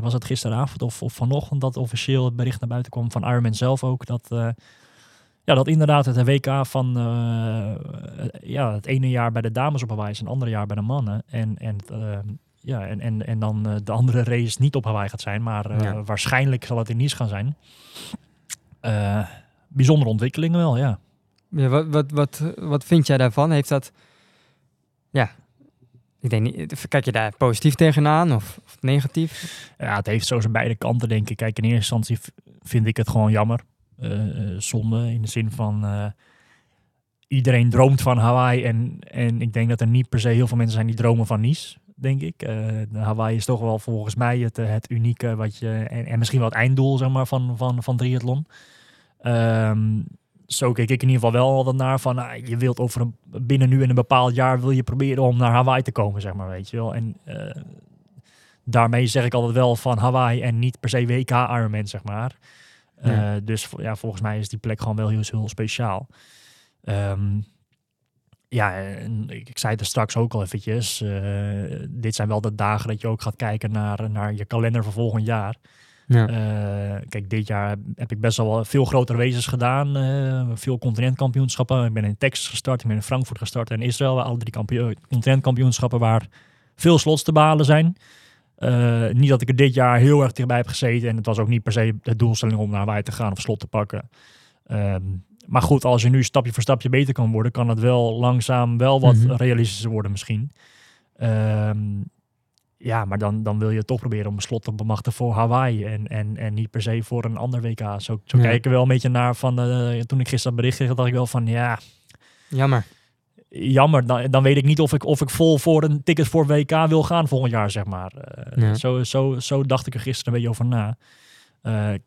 was het gisteravond of, of vanochtend dat officieel het bericht naar buiten kwam van Ironman zelf ook. Dat, eh, ja, dat inderdaad het WK van eh, ja, het ene jaar bij de dames op Hawaii is en het andere jaar bij de mannen. En, en eh, ja, en, en, en dan de andere race niet op Hawaii gaat zijn, maar Ja. waarschijnlijk zal het in Nice gaan zijn. Bijzondere ontwikkelingen wel, ja. Ja, wat, wat, wat, wat vind jij daarvan? Heeft dat... Ja, denk niet... Kijk je daar positief tegenaan of, of negatief? Ja, het heeft zo zijn beide kanten, denk ik. Kijk, in eerste instantie vind ik het gewoon jammer. Eh, eh, zonde in de zin van... eh, iedereen droomt van Hawaii en, en ik denk dat er niet per se heel veel mensen zijn die dromen van Nice, denk ik. De Hawaii is toch wel volgens mij het, het unieke wat je... En, en misschien wel het einddoel, zeg maar, van, van, van triathlon. Ehm, zo keek ik in ieder geval wel altijd naar van... ah, je wilt over een, binnen nu in een bepaald jaar wil je proberen om naar Hawaii te komen, zeg maar, weet je wel. En... eh, daarmee zeg ik altijd wel van Hawaii en niet per se WK Ironman, zeg maar. Eh. Dus ja, volgens mij is die plek gewoon wel heel, heel speciaal. Ehm, ja, en ik, ik zei het er straks ook al eventjes. eh, dit zijn wel de dagen dat je ook gaat kijken naar, naar je kalender voor volgend jaar. Ja. Eh, kijk, dit jaar heb- ik best wel veel grotere races gedaan. eh, veel continentkampioenschappen. Ik ben in Texas gestart, ik ben in Frankfurt gestart en Israël. Alle drie kampio- continentkampioenschappen waar veel slots te behalen zijn. Eh, niet dat ik er dit jaar heel erg dichtbij heb gezeten. En het was ook niet per se de doelstelling om naar Hawaii te gaan of slot te pakken. Ehm, maar goed, als je nu stapje voor stapje beter kan worden, kan het wel langzaam wel wat Mhm. realistischer worden misschien. Ehm, ja, maar dan, dan wil je toch proberen om een slot te bemachtigen voor Hawaii en, en, en niet per se voor een ander WK. Zo, zo Ja. kijk ik wel een beetje naar van, eh, toen ik gisteren bericht kreeg, dacht ik wel van, ja, Jammer. jammer. Dan, dan weet ik niet of ik, of ik vol voor een ticket voor WK wil gaan volgend jaar, zeg maar. Eh, Ja. zo, zo, zo dacht ik er gisteren een beetje over na. Eh,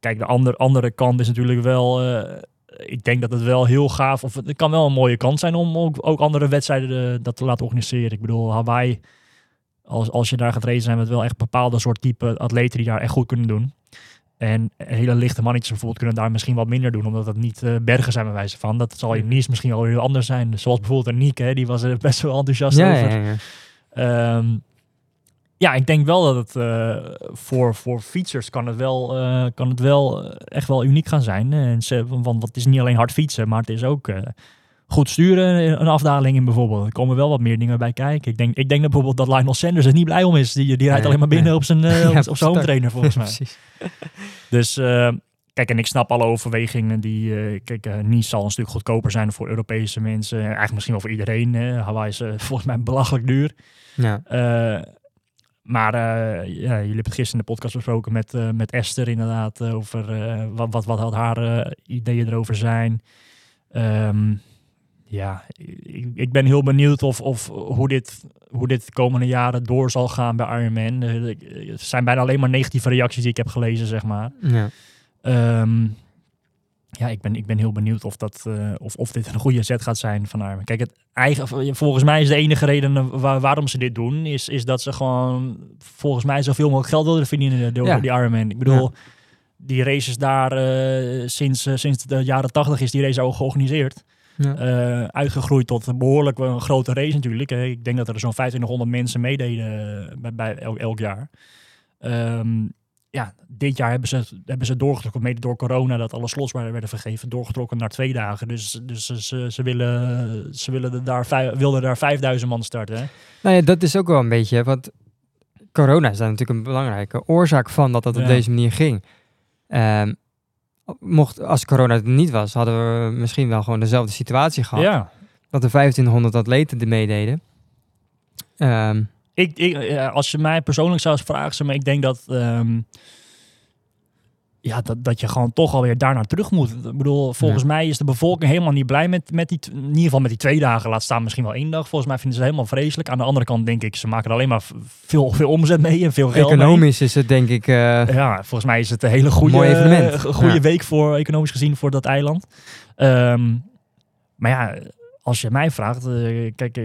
kijk, de ander, andere kant is natuurlijk wel... ik denk dat het wel heel gaaf... Of het kan wel een mooie kans zijn om ook, ook andere wedstrijden dat te laten organiseren. Ik bedoel, Hawaii... Als, als je daar gaat racen, zijn het wel echt bepaalde soort type atleten die daar echt goed kunnen doen. En hele lichte mannetjes bijvoorbeeld kunnen daar misschien wat minder doen, omdat het niet eh, bergen zijn bij wijze van. Dat zal in Nice misschien wel heel anders zijn. Zoals bijvoorbeeld een Niek, hè, die was er best wel enthousiast Ja, over. ja, ja. Ehm, ja, ik denk wel dat het eh, voor, voor fietsers kan het wel, eh, kan het wel echt wel uniek gaan zijn. En ze, want het is niet alleen hard fietsen, maar het is ook goed sturen, een afdaling in bijvoorbeeld. Er komen wel wat meer dingen bij kijken. Ik denk, ik denk dat bijvoorbeeld dat Lionel Sanders er niet blij om is. Die, die rijdt Nee, alleen maar binnen nee. op zijn, eh, *laughs* Ja, op, zijn home trainer volgens mij. *laughs* Precies. Dus eh, kijk, en ik snap alle overwegingen die. eh, kijk, eh Nice zal een stuk goedkoper zijn voor Europese mensen. Eigenlijk misschien wel voor iedereen. hè. Hawaii is eh, *laughs* volgens mij belachelijk duur. Ja. Eh, maar eh, ja, jullie hebben het gisteren in de podcast besproken met, eh, met Esther inderdaad. eh, over eh, wat, wat, wat had haar eh, ideeën erover zijn. Ehm, ja, ik, ik ben heel benieuwd of, of hoe, dit, hoe dit de komende jaren door zal gaan bij Ironman. Eh, ik- Het zijn bijna alleen maar negatieve reacties die ik heb gelezen, zeg maar. Ja. Ehm, ja, ik ben, ik ben heel benieuwd of, dat, eh, of, of dit een goede set gaat zijn van Armin. Kijk, het eigen, volgens mij is de enige reden eh, waar- waarom ze dit doen, is, is dat ze gewoon volgens mij zoveel mogelijk geld willen verdienen door Ja. die Ironman. Ik bedoel, die races daar eh, sinds, eh, sinds de jaren tachtig is die race al georganiseerd. Ja. Eh, uitgegroeid tot een behoorlijk een grote race natuurlijk. hè. Ik denk dat er zo'n 2500 mensen meededen eh, bij, bij elk, elk jaar. Ehm, ja, dit jaar hebben ze, hebben ze doorgetrokken, mede door corona, dat alle slots werden vergeven, doorgetrokken naar twee dagen. Dus, dus ze, ze, willen, ze willen daar, wilden daar 5000 man starten. Hè? Nou ja, dat is ook wel een beetje, want corona is daar natuurlijk een belangrijke oorzaak van dat dat op Ja. deze manier ging. Ehm, mocht, als corona er niet was, hadden we misschien wel gewoon dezelfde situatie gehad. Ja, Dat er 2500 atleten er meededen. Ehm, ik, ik, ja, als je mij persoonlijk zou vragen, maar, ik denk dat, ehm, ja, dat, dat je gewoon toch alweer daarnaar terug moet. Ik bedoel, volgens mij is de bevolking helemaal niet blij met, met die, in ieder geval met die twee dagen, laat staan misschien wel één dag. Volgens mij vinden ze het helemaal vreselijk. Aan de andere kant denk ik, ze maken er alleen maar veel, veel omzet mee en veel geld mee. economisch is het denk ik... eh, Ja, volgens mij is het een hele goede, Mooi evenement. eh, goede Ja. week voor economisch gezien voor dat eiland. Ehm, maar ja, als je mij vraagt, eh, kijk,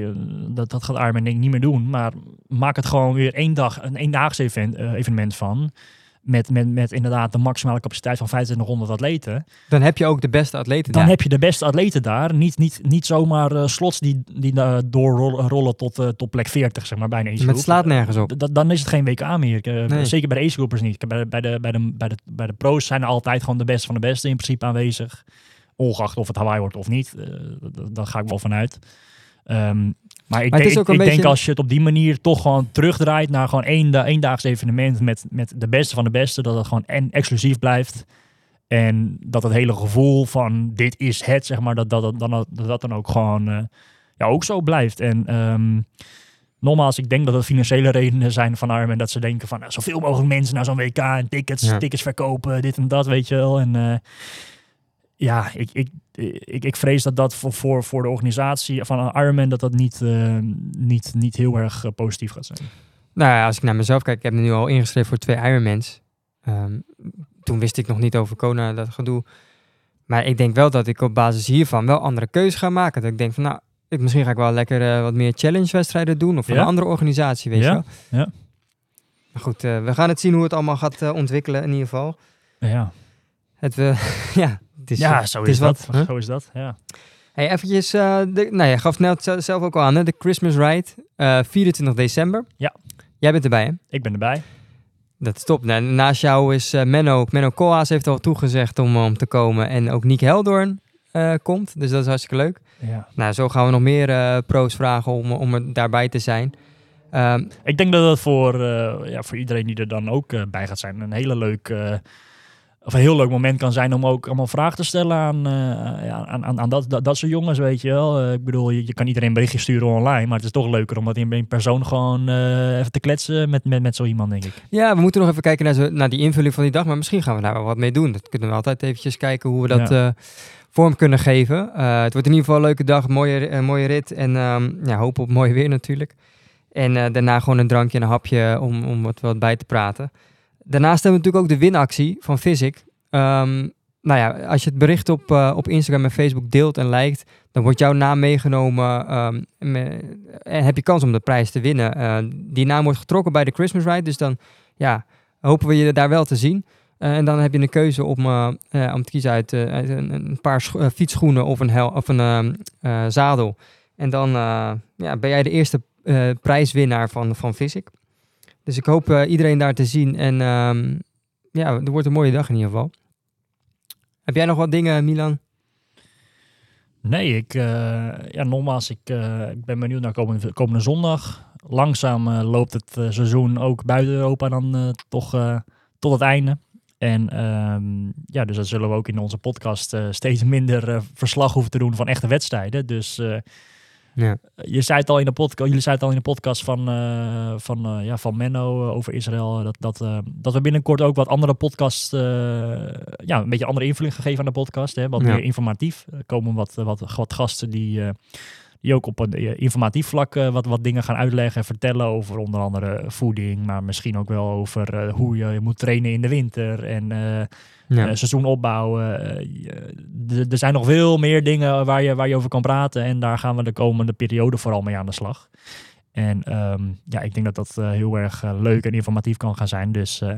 dat, dat gaat Ironman denk ik niet meer doen. Maar maak het gewoon weer één dag, een eendaagse event, evenement van. Met, met, met inderdaad de maximale capaciteit van 2500 atleten. dan heb je ook de beste atleten Dan daar. heb je de beste atleten daar. Niet, niet, niet zomaar eh, slots die, die eh, doorrollen rollen tot, eh, tot plek 40, zeg maar, bij een Het slaat nergens op. D- dan is het geen WK meer. Nee. Zeker bij de ace-groupers niet. Bij, bij, de, bij, de, bij, de, bij de pro's zijn er altijd gewoon de beste van de beste in principe aanwezig. Ongeacht of het Hawaii wordt of niet. Daar ga ik wel vanuit. Ehm, maar ik, Maar het denk, is ook een ik denk als je het op die manier toch gewoon terugdraait naar gewoon één, da eendaags evenement met, met de beste van de beste, dat het gewoon en exclusief blijft. En dat het hele gevoel van dit is het, zeg maar, dat dat, dat, dat, dat, dat dan ook gewoon eh, ja, ook zo blijft. En ehm, nogmaals, ik denk dat het financiële redenen zijn van Ironman. Dat ze denken van nou, zoveel mogelijk mensen naar zo'n WK en tickets, Ja. tickets verkopen, dit en dat, weet je wel. En eh, ja, ik, ik, ik, ik vrees dat dat voor, voor, voor de organisatie van Ironman dat dat niet, eh, niet, niet heel erg eh, positief gaat zijn. Nou ja, als ik naar mezelf kijk, ik heb me nu al ingeschreven voor twee Ironmans. Ehm, toen wist ik nog niet over Kona, dat gedoe. Maar ik denk wel dat ik op basis hiervan wel andere keuzes ga maken. Dat ik denk van, nou, ik, misschien ga ik wel lekker eh, wat meer challenge-wedstrijden doen. Of van Ja? een andere organisatie, weet Ja, je wel. ja. Maar goed, we gaan het zien hoe het allemaal gaat ontwikkelen in ieder geval. Ja, Het, eh, *laughs* ja, het is, ja zo is, wat, dat. hè? Zo is dat, ja. Hey, eventjes, eh, de, nou je gaf net ze- zelf ook al aan, hè? de Christmas Ride, eh 24 december. Ja. Jij bent erbij, hè? Ik ben erbij. dat stopt. Nou, naast jou is eh, Menno, Menno Koolhaas heeft al toegezegd om, om te komen. En ook Nick Heldoorn komt, dus dat is hartstikke leuk. Ja. Nou, zo gaan we nog meer pro's vragen om, om er daarbij te zijn. Ehm, Ik denk dat dat voor, ja, voor iedereen die er dan ook bij gaat zijn, een hele leuk, eh, of een heel leuk moment kan zijn om ook allemaal vragen te stellen aan, eh, aan, aan, aan dat, dat, dat soort jongens, weet je wel. Eh, ik bedoel, je, je kan iedereen een berichtje sturen online, maar het is toch leuker om dat in, in persoon gewoon eh, even te kletsen met, met, met zo iemand, denk ik. ja, we moeten nog even kijken naar, zo, naar die invulling van die dag. Maar misschien gaan we daar wel wat mee doen. Dat kunnen we altijd eventjes kijken hoe we dat Ja. vorm kunnen geven. Het wordt in ieder geval een leuke dag, mooie, mooie rit. En ehm, ja, hopen op mooi weer natuurlijk. En daarna gewoon een drankje en een hapje om, om wat, wat bij te praten. Daarnaast hebben we natuurlijk ook de winactie van Physic. Ehm, nou ja, als je het bericht op, eh, op Instagram en Facebook deelt en liked, dan wordt jouw naam meegenomen ehm, en heb je kans om de prijs te winnen. Eh, die naam wordt getrokken bij de Christmas Ride, dus dan ja, hopen we je daar wel te zien. Eh, en dan heb je een keuze om, om te kiezen uit, een, paar scho- fietsschoenen of een, hel of een ehm, eh, zadel. En dan ja, ben jij de eerste prijswinnaar van, van Physic. Dus ik hoop eh, iedereen daar te zien. En ehm, ja, er wordt een mooie dag in ieder geval. Heb jij nog wat dingen, Milan? Nee, ik, eh, ja, nogmaals, ik, eh, ik ben benieuwd naar komende, komende zondag. Langzaam loopt het seizoen ook buiten Europa dan toch tot het einde. En ehm, ja, dus dat zullen we ook in onze podcast steeds minder verslag hoeven te doen van echte wedstrijden. Dus Ja. je zei het al in de podcast, jullie zeiden het al in de podcast van, eh, van, eh, ja, van Menno eh, over Israël. Dat, dat, dat we binnenkort ook wat andere podcasts, ja, een beetje andere invulling gaan geven aan de podcast. Hè, wat Ja. meer informatief. Er komen wat, wat, wat gasten die, eh, die ook op een eh, informatief vlak eh, wat, wat dingen gaan uitleggen en vertellen over onder andere voeding. Maar misschien ook wel over eh, hoe je moet trainen in de winter en eh, Ja. eh, seizoen opbouwen. Eh, je- er zijn nog veel meer dingen waar je, waar je over kan praten. En daar gaan we de komende periode vooral mee aan de slag. En ehm, ja, ik denk dat dat eh, heel erg eh, leuk en informatief kan gaan zijn. Dus eh,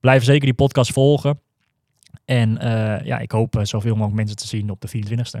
blijf zeker die podcast volgen. En eh, ja, ik hoop eh, zoveel mogelijk mensen te zien op de 24e.